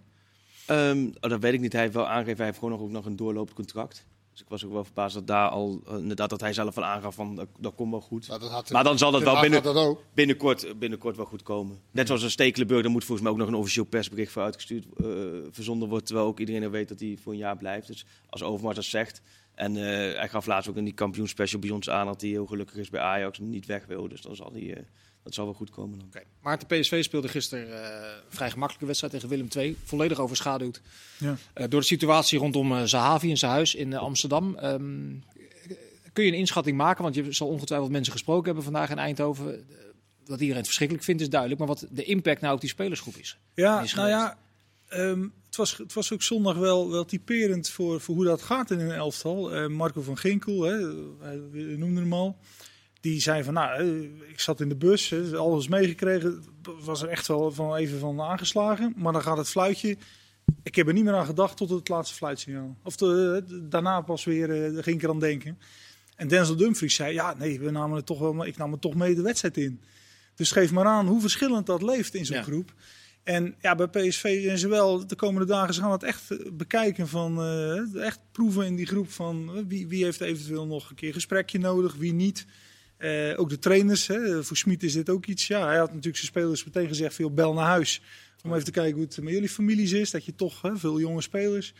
Ehm, oh, dat weet ik niet. Hij heeft wel aangegeven, hij heeft gewoon nog, ook nog een doorlopend contract. Dus ik was ook wel verbaasd dat daar al, eh, inderdaad, dat hij zelf al aangaf van, dat, dat komt wel goed. Nou, dat Maar dan zal dat wel binnen, dat binnenkort, binnenkort wel goed komen. Net zoals een Stekelenburg, daar moet volgens mij ook nog een officieel persbericht voor uitgestuurd, eh, verzonden wordt. Terwijl ook iedereen er weet dat hij voor een jaar blijft. Dus als Overmars dat zegt. En eh, hij gaf laatst ook in die kampioenspecial bij ons aan dat hij heel gelukkig is bij Ajax en niet weg wil. Dus dan zal hij, dat zal wel goed komen dan. Oké. Maarten PSV speelde gisteren eh, een vrij gemakkelijke wedstrijd tegen Willem II. Volledig overschaduwd Ja. eh, door de situatie rondom eh, Zahavi en zijn huis in Amsterdam. Ehm, kun je een inschatting maken? Want je zal ongetwijfeld mensen gesproken hebben vandaag in Eindhoven. Dat iedereen het verschrikkelijk vindt is duidelijk. Maar wat de impact nou op die spelersgroep is. Ja, nou ja, ehm, het, was, het was ook zondag wel, wel typerend voor, voor hoe dat gaat in een elftal. Uh, Marco van Ginkel, hè, we noemden hem al. Die zei van, nou, eh, ik zat in de bus, alles meegekregen. Was er echt wel van even van aangeslagen. Maar dan gaat het fluitje. Ik heb er niet meer aan gedacht tot het laatste fluitsignaal. Of de, daarna pas weer, uh, ging ik er aan denken. En Denzel Dumfries zei, ja, nee, we namen het toch wel, ik nam het toch mee de wedstrijd in. Dus geef maar aan hoe verschillend dat leeft in zo'n groep. En ja, bij PSV en zowel de komende dagen ze gaan het echt eh, bekijken van echt proeven in die groep van wie, wie heeft eventueel nog een keer gesprekje nodig, wie niet. Uh, ook de trainers, hè. voor Smit is dit ook iets. Ja, hij had natuurlijk zijn spelers meteen gezegd: veel bel naar huis. Om even te kijken hoe het met jullie families is. Dat je toch hè, veel jonge spelers.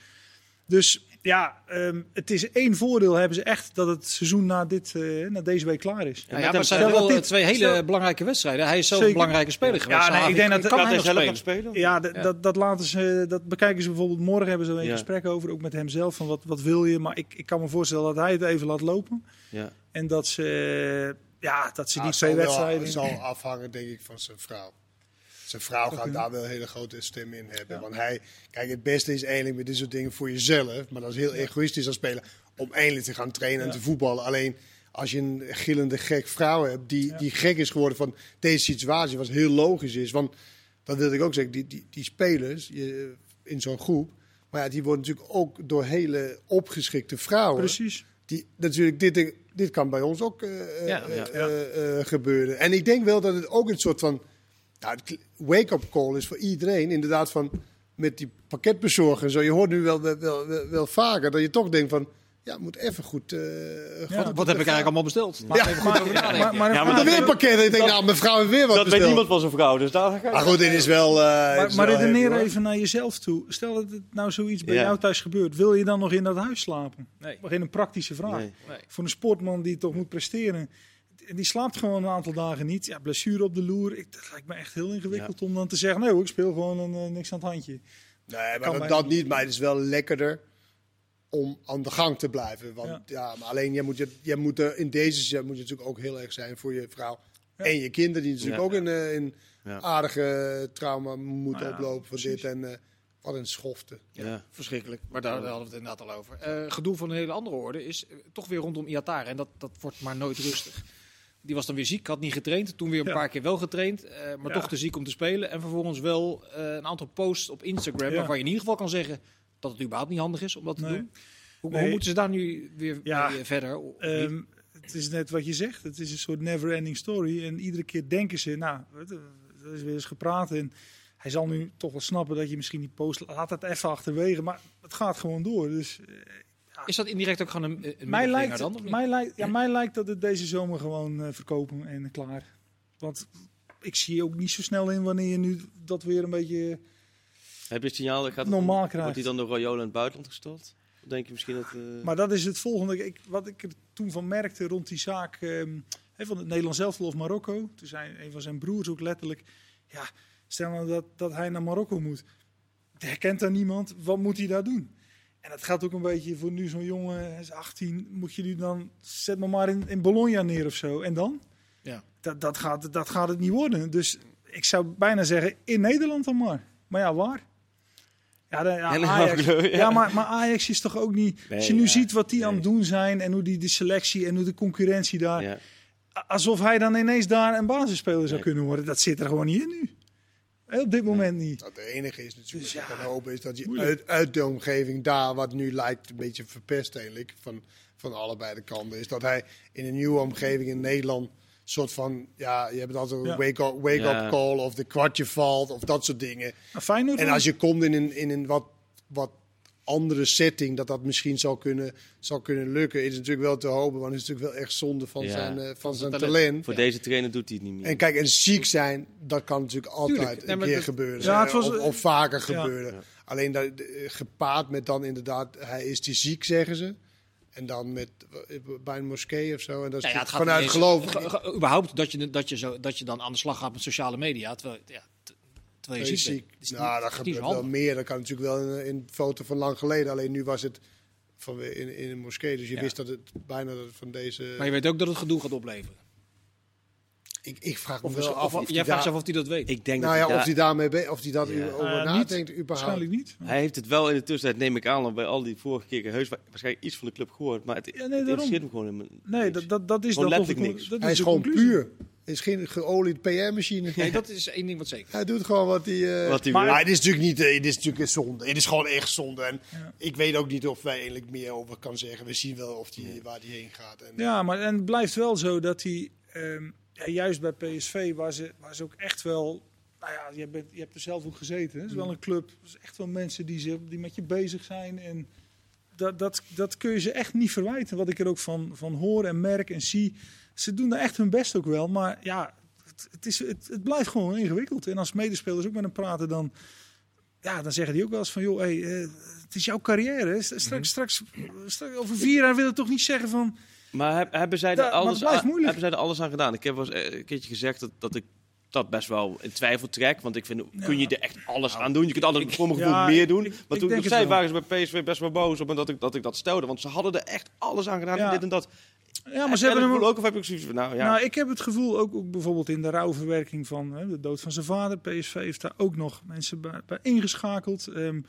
Dus ja, um, het is één voordeel hebben ze echt dat het seizoen na, dit, uh, na deze week klaar is. Ja, ja maar zijn wel dit, twee hele stel, belangrijke wedstrijden. Hij is zo'n belangrijke speler geweest. Ja, nee, ik denk dat kan hij zelf spelen. spelen. Ja, dat, dat laten ze, dat bekijken ze bijvoorbeeld morgen. Hebben ze een ja. gesprek over, ook met hemzelf. Van wat, wat wil je? Maar ik, ik kan me voorstellen dat hij het even laat lopen. Ja. En dat ze, ja, dat ze die twee wedstrijden. Het zal afhangen, denk ik, van zijn vrouw. Zijn vrouw gaat daar wel een hele grote stem in hebben. Want hij, kijk, het beste is eigenlijk met dit soort dingen voor jezelf. Maar dat is heel egoïstisch als speler. Om eindelijk te gaan trainen en te voetballen. Alleen als je een gillende gek vrouw hebt die, die gek is geworden van deze situatie, wat heel logisch is. Want dat wil ik ook zeggen, die, die, die spelers je, in zo'n groep, maar ja, die worden natuurlijk ook door hele opgeschikte vrouwen. Precies. Die, natuurlijk, dit, dit kan bij ons ook uh, ja, ja, uh, gebeuren. En ik denk wel dat het ook een soort van nou, wake-up call is voor iedereen. Inderdaad, van met die pakketbezorger. Zo, je hoort nu wel, wel, wel, wel vaker dat je toch denkt van. Ja, moet even goed. Uh, ja, wat, wat heb ik eigenlijk allemaal besteld? Maar ja, even goed over nadenken. Maar, maar, ja, maar, maar weer pakket. Ik denk, nou, mijn vrouw heeft weer wat dat besteld. weet niemand van zijn vrouw, dus daar ga ik. Maar goed, dit is wel. Uh, maar is maar wel redeneer even, even naar jezelf toe. Stel dat het nou zoiets bij jou thuis gebeurt. Wil je dan nog in dat huis slapen? Nee. Geen een praktische vraag. Nee. Nee. Voor een sportman die toch moet presteren. Die slaapt gewoon een aantal dagen niet. Ja, blessure op de loer. Ik, dat lijkt me echt heel ingewikkeld om dan te zeggen: nee, hoor, ik speel gewoon een, eh, niks aan het handje. Nee, maar dat, dat niet. niet. Maar het is wel lekkerder om aan de gang te blijven. Want Ja. ja, maar alleen jij moet, je, jij moet er in deze zin moet je natuurlijk ook heel erg zijn voor je vrouw. En je kinderen die natuurlijk Ja. ook in, eh, in Ja. aardige trauma moeten Nou ja, oplopen voor dit. En eh, wat een schofte. Ja. Verschrikkelijk. Maar daar, daar hadden we het inderdaad al over. Eh, gedoe van een hele andere orde is toch weer rondom Iatare. En dat, dat wordt maar nooit rustig. Die was dan weer ziek, had niet getraind. Toen weer een Ja. paar keer wel getraind, eh, maar Ja. toch te ziek om te spelen. En vervolgens wel eh, een aantal posts op Instagram Ja. waarvan je in ieder geval kan zeggen dat het überhaupt niet handig is om dat te Nee. doen. Hoe, Nee. hoe moeten ze daar nu weer Ja. verder? Ehm, het is net wat je zegt. Het is een soort never-ending story. En iedere keer denken ze, nou, er is weer eens gepraat. En hij zal nu toch wel snappen dat je misschien die post laat het even achterwege. Maar het gaat gewoon door. Dus eh, is dat indirect ook gewoon een, een mij, lijkt, dan? Of niet? mij, lijkt, ja, mij lijkt dat het deze zomer gewoon eh, verkopen en klaar. Want ik zie ook niet zo snel in wanneer je nu dat weer een beetje... Heb je het signaal? Gaat het- Normaal Wordt krijgt. hij dan door Royola in het buitenland gestopt? Denk je misschien dat... eh, Maar dat is het volgende. Ik, wat ik er toen van merkte rond die zaak ehm, hè, van het Nederlands elftal of Marokko. Toen zei een van zijn broers ook letterlijk... Ja, stel nou dat, dat hij naar Marokko moet. Herkent daar niemand? Wat moet hij daar doen? En dat geldt ook een beetje voor nu zo'n jongen, hij is 18. Moet je nu dan, zet me maar in, in Bologna neer of zo. En dan? Ja. Dat, dat, gaat, dat gaat het niet worden. Dus ik zou bijna zeggen, in Nederland dan maar. Maar ja, waar? Ja, de, ja, En Ajax, ook, ja. ja, maar, maar Ajax is toch ook niet... als je nu ja, ziet wat die aan het doen zijn... en hoe die de selectie en hoe de concurrentie daar... ja. alsof hij dan ineens daar een basisspeler zou Nee. kunnen worden. Dat zit er gewoon niet in nu. Op dit moment niet. Dat de enige is natuurlijk Dus ja, kan hopen is dat je uit, uit de omgeving daar, wat nu lijkt een beetje verpest eigenlijk, van, van allebei de kanten, is dat hij in een nieuwe omgeving in Nederland soort van, ja, je hebt altijd een Ja. wake-up wake Ja. up call of de kwartje valt of dat soort dingen. Feyenoord En als je komt in een, in een wat, wat andere setting, dat dat misschien zou kunnen, zou kunnen lukken, is het natuurlijk wel te hopen, want het is natuurlijk wel echt zonde van Ja. zijn, eh, van zijn talent. talent. Voor deze trainer doet hij het niet meer. En kijk, en ziek zijn, dat kan natuurlijk altijd. Nee, een keer dat- gebeuren. Ja, het was- of, of vaker Ja. gebeuren. Alleen dat, eh, gepaard met dan inderdaad, hij is die ziek, zeggen ze. En dan met bij een moskee of zo. En dat is Nou ja, het gaat vanuit geloof. überhaupt dat je, dat, je zo, dat je dan aan de slag gaat met sociale media. Terwijl, ja, terwijl je ziek bent. Is Nou, niet- dat gebeurt wel meer. Dat kan natuurlijk wel in, een foto van lang geleden. Alleen nu was het van, in, in een moskee. Dus je wist dat het bijna van deze... Maar je weet ook dat het gedoe gaat opleveren. Ik, ik vraag me Of, wel af of, of jij hij vraagt of hij dat weet. Ik denk Nou dat ja, hij of hij daarmee be- of hij dat Ja. over niet. nadenkt überhaupt. Waarschijnlijk niet. Hij heeft het wel in de tussentijd, neem ik aan, bij al die vorige keer heus wa- waarschijnlijk iets van de club gehoord. Maar het, nee, het daarom. interesseert hem gewoon helemaal Nee, niks. dat, dat, dat is Gewoon dat letterlijk niks. dat Hij is gewoon conclusie. puur. Het is geen geolied PR-machine. Nee, dat is één ding wat zeker. Hij doet gewoon wat hij. eh, Wat hij maar wil. het is natuurlijk niet. eh, Het is natuurlijk een zonde. Het is gewoon echt zonde. En Ja. ik weet ook niet of wij eigenlijk meer over kan zeggen. We zien wel of die, waar die heen gaat. En, Ja, maar en het blijft wel zo dat hij, ehm, ja, juist bij PSV, waar ze, waar ze ook echt wel, nou ja, je, bent, je hebt er zelf ook gezeten. hè. Het is wel een club, het is echt wel mensen die, ze, die met je bezig zijn. En dat, dat, dat kun je ze echt niet verwijten, wat ik er ook van, van hoor en merk en zie. Ze doen daar echt hun best ook wel, maar ja, het, het, is, het, het blijft gewoon ingewikkeld. En als medespelers ook met hem praten, dan, ja, dan zeggen die ook wel eens van, joh, hey, eh, het is jouw carrière. Straks, straks, straks, over vier jaar wil het toch niet zeggen van... Maar heb- hebben zij, er alles aan, hebben zij er alles aan gedaan? Ik heb wel eens eh, een keertje gezegd dat, dat ik dat best wel in twijfel trek. Want ik vind, kun je er echt alles aan doen? Je kunt altijd voor mijn gevoel Ja, meer doen. ik- maar toen denk ik zei, waren ze bij PSV best wel boos op me dat ik, dat ik dat stelde. Want ze hadden er echt alles aan gedaan. Ja. en Dit en dat. Ja, maar ze hebben hem ook. Of heb ik zoiets van, nou ja. Nou, ik heb het gevoel, ook, ook bijvoorbeeld in de rouwverwerking van hè, de dood van zijn vader. PSV heeft daar ook nog mensen bij, bij ingeschakeld. Ehm, eh,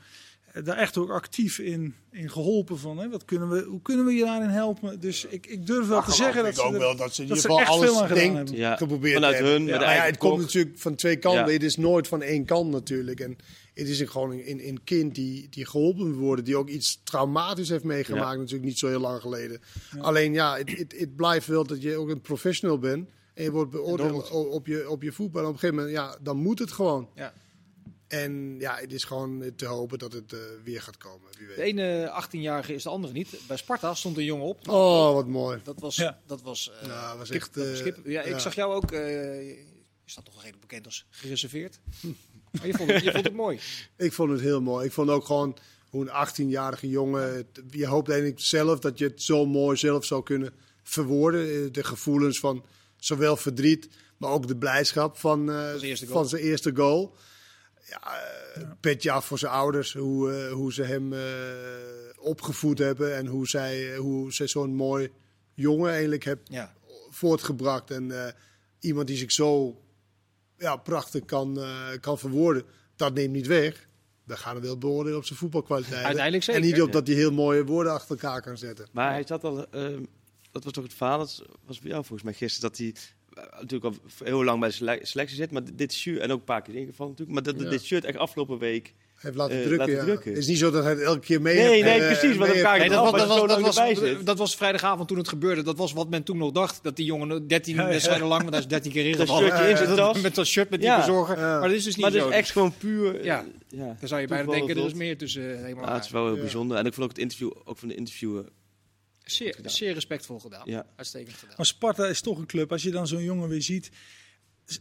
daar echt ook actief in, in geholpen van. Hè, wat kunnen we, hoe kunnen we je daarin helpen? Dus ik, ik durf wel te zeggen dat ik ze, ook er- wel dat ze in ieder geval veel alles gedaan denkt, hebben. Ja, geprobeerd vanuit hebben. hun, Ja, maar ja, het komt natuurlijk van twee kanten. Ja. Het is nooit van één kant natuurlijk. En het is een, gewoon een, een, kind die, die geholpen moet worden. Die ook iets traumatisch heeft meegemaakt. Ja. Natuurlijk niet zo heel lang geleden. Alleen ja, het, het, het blijft wel dat je ook een professional bent. En je wordt beoordeeld op je, op je voetbal. En op een gegeven moment, ja, dan moet het gewoon. Ja. En ja, het is gewoon te hopen dat het eh, weer gaat komen. Wie weet. De ene 18-jarige is de andere niet. Bij Sparta stond een jongen op. Oh, wat mooi. Dat was, Ja. dat was, eh, Ja, was kip- echt, dat eh. Ja, ik ja. zag jou ook. eh, je staat toch redelijk bekend als gereserveerd. Maar je vond het, je vond het mooi. Ik vond het heel mooi. Ik vond ook gewoon hoe een 18-jarige jongen. Je hoopt eigenlijk zelf dat je het zo mooi zelf zou kunnen verwoorden. De gevoelens van zowel verdriet, maar ook de blijdschap van, eh, zijn eerste goal. van zijn eerste goal. Ja, eh, petje af voor zijn ouders, hoe, eh, hoe ze hem eh, opgevoed hebben en hoe zij, hoe zij zo'n mooi jongen eigenlijk hebben Ja. voortgebracht. En eh, iemand die zich zo ja, prachtig kan, eh, kan verwoorden, dat neemt niet weg. We gaan hem wel beoordelen op zijn voetbalkwaliteit. Uiteindelijk zeker. En niet op dat hij heel mooie woorden achter elkaar kan zetten. Maar hij zat al, ehm, dat was toch het verhaal, dat was bij jou volgens mij gisteren, dat hij natuurlijk al heel lang bij de sele- selectie zit, maar dit shirt, en ook een paar keer ingevallen natuurlijk, maar dat Ja. dit shirt echt afgelopen week. Hij heeft laten Eh, drukken. laten ja. drukken. Het is niet zo dat hij het elke keer mee Nee, heeft, nee, eh, precies, want elkaar Nee, dat, was, dat, was, dat, was, dat vrijdagavond toen het gebeurde. Dat was wat men toen nog dacht. Dat die jongen 13 Ja, ja. wedstrijden lang, want hij is 13 keer Dat ingevallen. shirtje in zijn Met- tas. Met dat shirt met die Ja. bezorger. Ja. Maar dat is dus niet Maar het zo. is echt gewoon puur. eh, Ja. ja. Dan zou je bijna denken, er is meer tussen uh, helemaal Ja, het is wel heel bijzonder. En ik vond ook het interview, ook van de interviewer. Zeer, gedaan. zeer respectvol gedaan. Ja. Uitstekend gedaan. Maar Sparta is toch een club. Als je dan zo'n jongen weer ziet.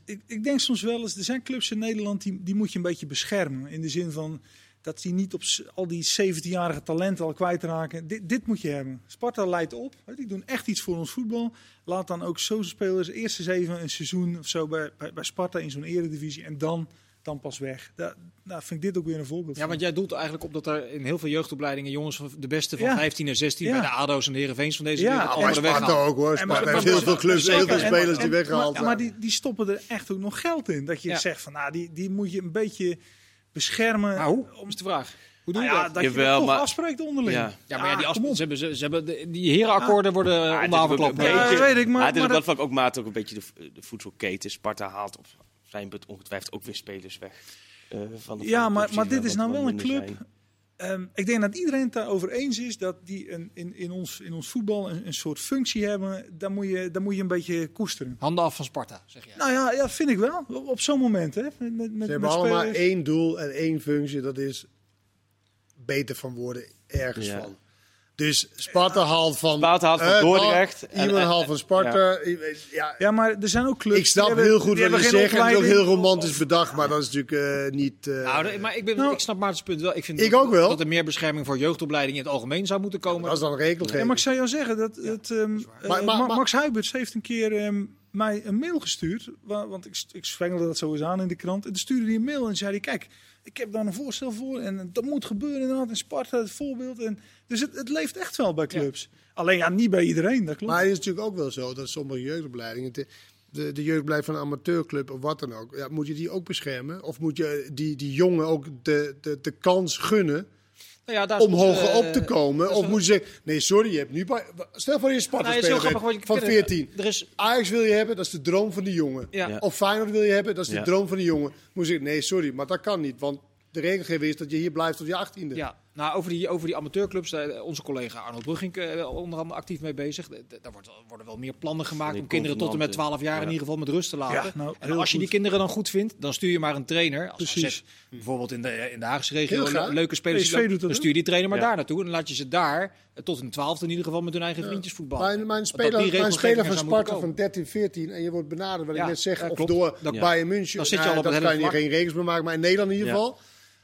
Ik, ik denk soms wel eens, er zijn clubs in Nederland die, die moet je een beetje beschermen. In de zin van dat die niet op al die 17-jarige talenten al kwijtraken. Dit, dit moet je hebben. Sparta leidt op. hè, Die doen echt iets voor ons voetbal. Laat dan ook zo'n spelers eerst eens even een seizoen of zo bij, bij, bij Sparta in zo'n eredivisie. En dan, dan pas weg. Daar daar vind ik dit ook weer een voorbeeld Ja, van. want jij doelt eigenlijk op dat er in heel veel jeugdopleidingen jongens van de beste van Ja. 15 en 16 Ja. bij de ADO's en de Heerenveens van deze Ja, wereld Maar worden weggehaald. ook hoor. En maar- heeft heel veel clubs, heel veel spelers En- die weggehaald Maar, maar die, die stoppen er echt ook nog geld in. Dat je Ja. zegt van, nou, die, die moet je een beetje beschermen. Maar hoe? Is de vraag. Hoe doe Nou je ja, dat? dat je Jawel, toch maar- afspreekt onderling. Ja. Ja, maar ja, die, kom afspraken, ze hebben, ze, ze hebben de- die herenakkoorden worden Ja, ja, het onder is ook havenklap. een Ja, beetje- dat weet ik, maar- Maar het is op dat- dat vlak ook maat ook een beetje de, de voedselketen. Sparta haalt op zijn punt ongetwijfeld ook weer spelers weg. eh, van de, Ja, van de maar- maar dit is nou wel een club. Ehm, ik denk dat iedereen het daarover eens is dat die een, in, in, ons, in ons voetbal een, een soort functie hebben. Daar moet, je, daar moet je een beetje koesteren. Handen af van Sparta, zeg jij. Nou ja, ja vind ik wel. Op, op zo'n moment. Hè. Met, met, met, Ze met hebben allemaal één doel en één functie. Dat is beter van worden ergens Ja. van. Dus Sparta haalt van... Sparta haalt van eh, Dordrecht. En- Iemand haalt van Sparta. Ja. Ja, maar er zijn ook clubs. Ik snap hebben- heel goed wat je zegt. En het is ook heel romantisch bedacht. Maar dat is natuurlijk eh, niet... eh, Nou, maar ik, ben, Nou, ik snap Maarten's punt wel. Ik vind ik dat, ook wel. dat er meer bescherming voor jeugdopleidingen in het algemeen zou moeten komen. dat is dan regelgeving. Ja, maar ik zou jou zeggen dat het, ehm, eh, Maar- maar- maar- Max Huiberts heeft een keer ehm, mij een mail gestuurd. Want ik, ik zwengelde dat zo eens aan in de krant. En toen stuurde hij een mail en zei hij, kijk, ik heb daar een voorstel voor. En dat moet gebeuren inderdaad. En Sparta het voorbeeld. En, dus het, het leeft echt wel bij clubs. Alleen ja, niet bij iedereen, dat klopt. Maar het is natuurlijk ook wel zo dat sommige jeugdopleidingen... De, de, jeugdbeleid van een amateurclub of wat dan ook... Ja, moet je die ook beschermen? Of moet je die, die jongen ook de, de, de kans gunnen... Nou ja, om hoger op te komen. Of moet je zeggen, nee, sorry, je hebt nu bij... Stel voor je Sparta nou, speler van 14. Er is... Ajax wil je hebben, dat is de droom van de jongen. Ja. Of Feyenoord wil je hebben, dat is de droom van de jongen. Moet je zeggen, nee, sorry, maar dat kan niet. Want de regelgeving is dat je hier blijft tot je achttiende. Ja, nou, over die, over die amateurclubs, onze collega Arnold Brugging uh, onder andere actief mee bezig. Daar wordt, worden wel meer plannen gemaakt om kinderen tot en met 12 jaar in ieder geval met rust te laten. Ja, nou, en als je die kinderen dan goed vindt, dan stuur je maar een trainer. Als Precies. bijvoorbeeld in de, in de Haagse regio leuke spelers, dan, dan stuur je die trainer maar daar naartoe. En dan laat je ze daar eh, tot een twaalfde in ieder geval met hun eigen vriendjes voetballen. Mijn, mijn speler, mijn speler van Sparta van 13, 14 en je wordt benaderd, wat ik net zeg, of door Bayern München. Dan zit je al op kan je geen regels meer maken, maar in Nederland in ieder geval.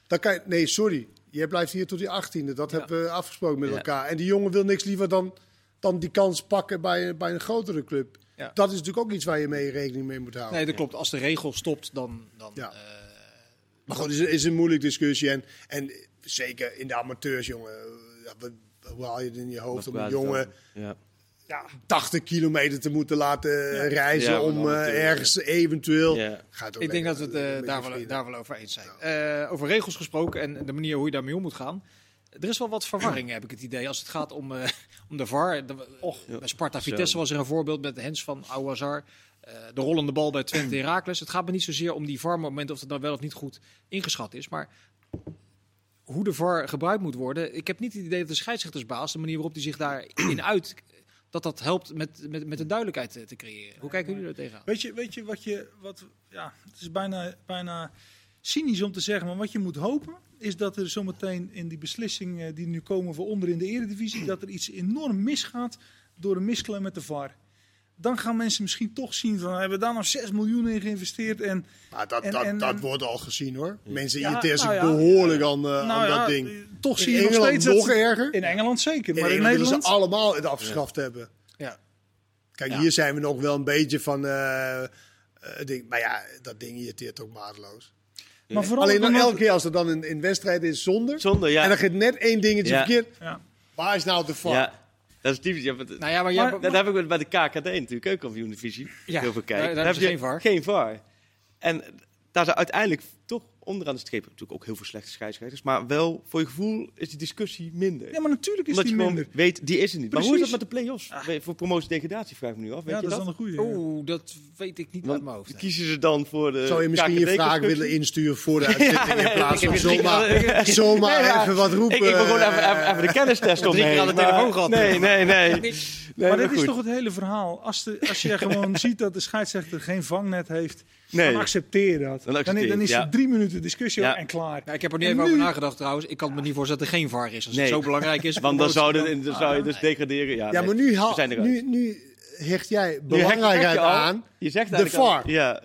Dan kan je, nee, sorry. Je blijft hier tot die achttiende. Dat hebben we afgesproken met elkaar. En die jongen wil niks liever dan, dan die kans pakken bij, bij een grotere club. Dat is natuurlijk ook iets waar je mee rekening mee moet houden. Nee, dat klopt. Als de regel stopt, dan... dan ja. Uh, maar goed, het is, is, een moeilijke discussie. En, en zeker in de amateurs, jongen. Hoe haal je het in je hoofd om een jongen... Ja ja, 80 kilometer te moeten laten reizen om uh, ergens eventueel. Ja. Gaat ik denk dat we het uh, daar, wel, daar wel over eens zijn. Uh, over regels gesproken en de manier hoe je daarmee om moet gaan. Er is wel wat verwarring, heb ik het idee, als het gaat om, om de VAR. De, och, bij Sparta Vitesse was er een voorbeeld met de Hens van Ouazar. de rollende bal bij Twente Heracles. Het gaat me niet zozeer om die VAR-moment of het dan wel of niet goed ingeschat is. Maar hoe de VAR gebruikt moet worden. Ik heb niet het idee dat de scheidsrechtersbaas, de manier waarop hij zich daarin uit dat dat helpt met, met, met de duidelijkheid te, te creëren. Hoe kijken jullie er tegenaan? Weet je, weet je wat je, wat, ja, het is bijna, bijna cynisch om te zeggen, maar wat je moet hopen is dat er zometeen in die beslissingen die nu komen voor onder in de eredivisie, dat er iets enorm misgaat door de misklem met de VAR dan gaan mensen misschien toch zien van hebben we daar nog 6 miljoen in geïnvesteerd. En, maar dat, dat, dat wordt al gezien hoor. Mensen ja, irriteren nou zich behoorlijk aan, uh, aan nou dat ding. Toch zie je nog steeds nog erger. In Engeland zeker. Maar in, Nederland ze allemaal het afgeschaft hebben. Ja. Kijk, hier zijn we nog wel een beetje van. Uh, ding, maar ja, dat ding irriteert ook maatloos. Maar vooral Alleen dan elke keer als er dan een, een wedstrijd is zonder. Zonder, ja. En dan gaat net één dingetje verkeerd. Waar is nou de fout? Dat is typisch. Ja, nou ja, maar, maar, dat heb ik bij de KKD natuurlijk, keukenkampioen-divisie. Ja, heel veel kijken. Daar, daar, heb je geen VAR. Geen VAR. En daar is uiteindelijk toch onderaan de streep natuurlijk ook heel veel slechte scheidsrechters. Maar wel, voor je gevoel, is die discussie minder. Ja, maar natuurlijk is Omdat die minder. weet, die is er niet. Maar hoe is dat met de play-offs? Ah. Voor promotie-degradatie vraag ik me nu af. Weet ja, je dat, is dan een goede. Oeh, dat weet ik niet Want uit mijn hoofd. Kiezen ze dan voor de Zou je misschien je vraag willen insturen voor de uitzending ja, in plaats van zomaar, zomaar even wat roepen? Ik, ik wil gewoon even, even de kennistest omheen. aan de telefoon gehad. Nee, nee, nee. maar dit is toch het hele verhaal. Als, de, als je gewoon ziet dat de scheidsrechter geen vangnet heeft Nee. Dan accepteer dat. Dan, dan, is het drie minuten discussie en klaar. Ja, ik heb er niet even over nagedacht trouwens. Ik kan me niet voorstellen dat er geen VAR is. Als het zo belangrijk is. Want dan zou, dan zou je dus degraderen. Ja, ja maar nu, nu, nu hecht jij belangrijkheid aan je zegt de VAR. Ja.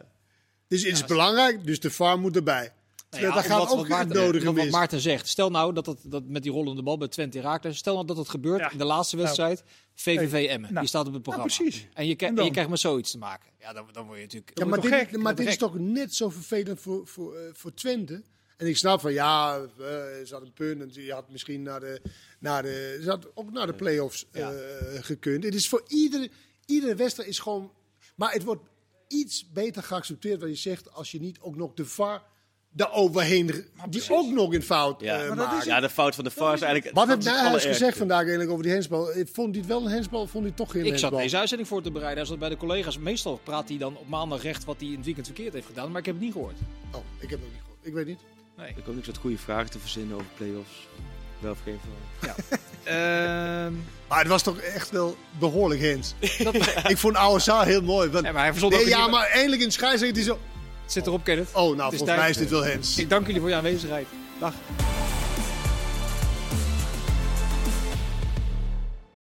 Dus het is belangrijk, dus de VAR moet erbij. Nou ja, dat gaat ook wat Maarten, nodig wat Maarten zegt. Stel nou dat, dat, dat met die rollende bal bij Twente Raakles. Stel nou dat het gebeurt in de laatste nou. wedstrijd. VVV Emmen. Nou. die staat op het programma. precies. En je, en, je krijgt met zoiets te maken. Ja, dan, dan word je natuurlijk. Ja, maar dit, maar dit is toch net zo vervelend voor, voor, uh, voor Twente. En ik snap van ja, uh, ze had een punt en je had misschien naar de, naar de, ze had ook naar de play-offs uh, gekund. Het is voor iedere, iedere wedstrijd is gewoon, maar het wordt iets beter geaccepteerd wat je zegt als je niet ook nog de VAR daar overheen, die ook nog in fout ja. Uh, maar ja, de fout van de VAR is eigenlijk... Wat heeft Nijhuis gezegd vandaag eigenlijk over die hensbal? Vond hij het wel een hensbal vond hij toch geen Ik hensbal? zat deze uitzending voor te bereiden. Als dat bij de collega's... Meestal praat hij dan op maandag recht wat hij in het weekend verkeerd heeft gedaan. Maar ik heb het niet gehoord. Oh, ik heb het niet gehoord. Ik weet niet. Nee. Ik ook niks wat goede vragen te verzinnen over play-offs. Wel of geen Ja. uh, maar het was toch echt wel behoorlijk hens. ik vond zaal heel mooi. Want, ja, maar hij nee, ja, maar eindelijk in scheidsrechter die zo... Zit erop, Kenneth. Oh, nou, volgens mij is dit wel Hens. Ik dank jullie voor je aanwezigheid. Dag.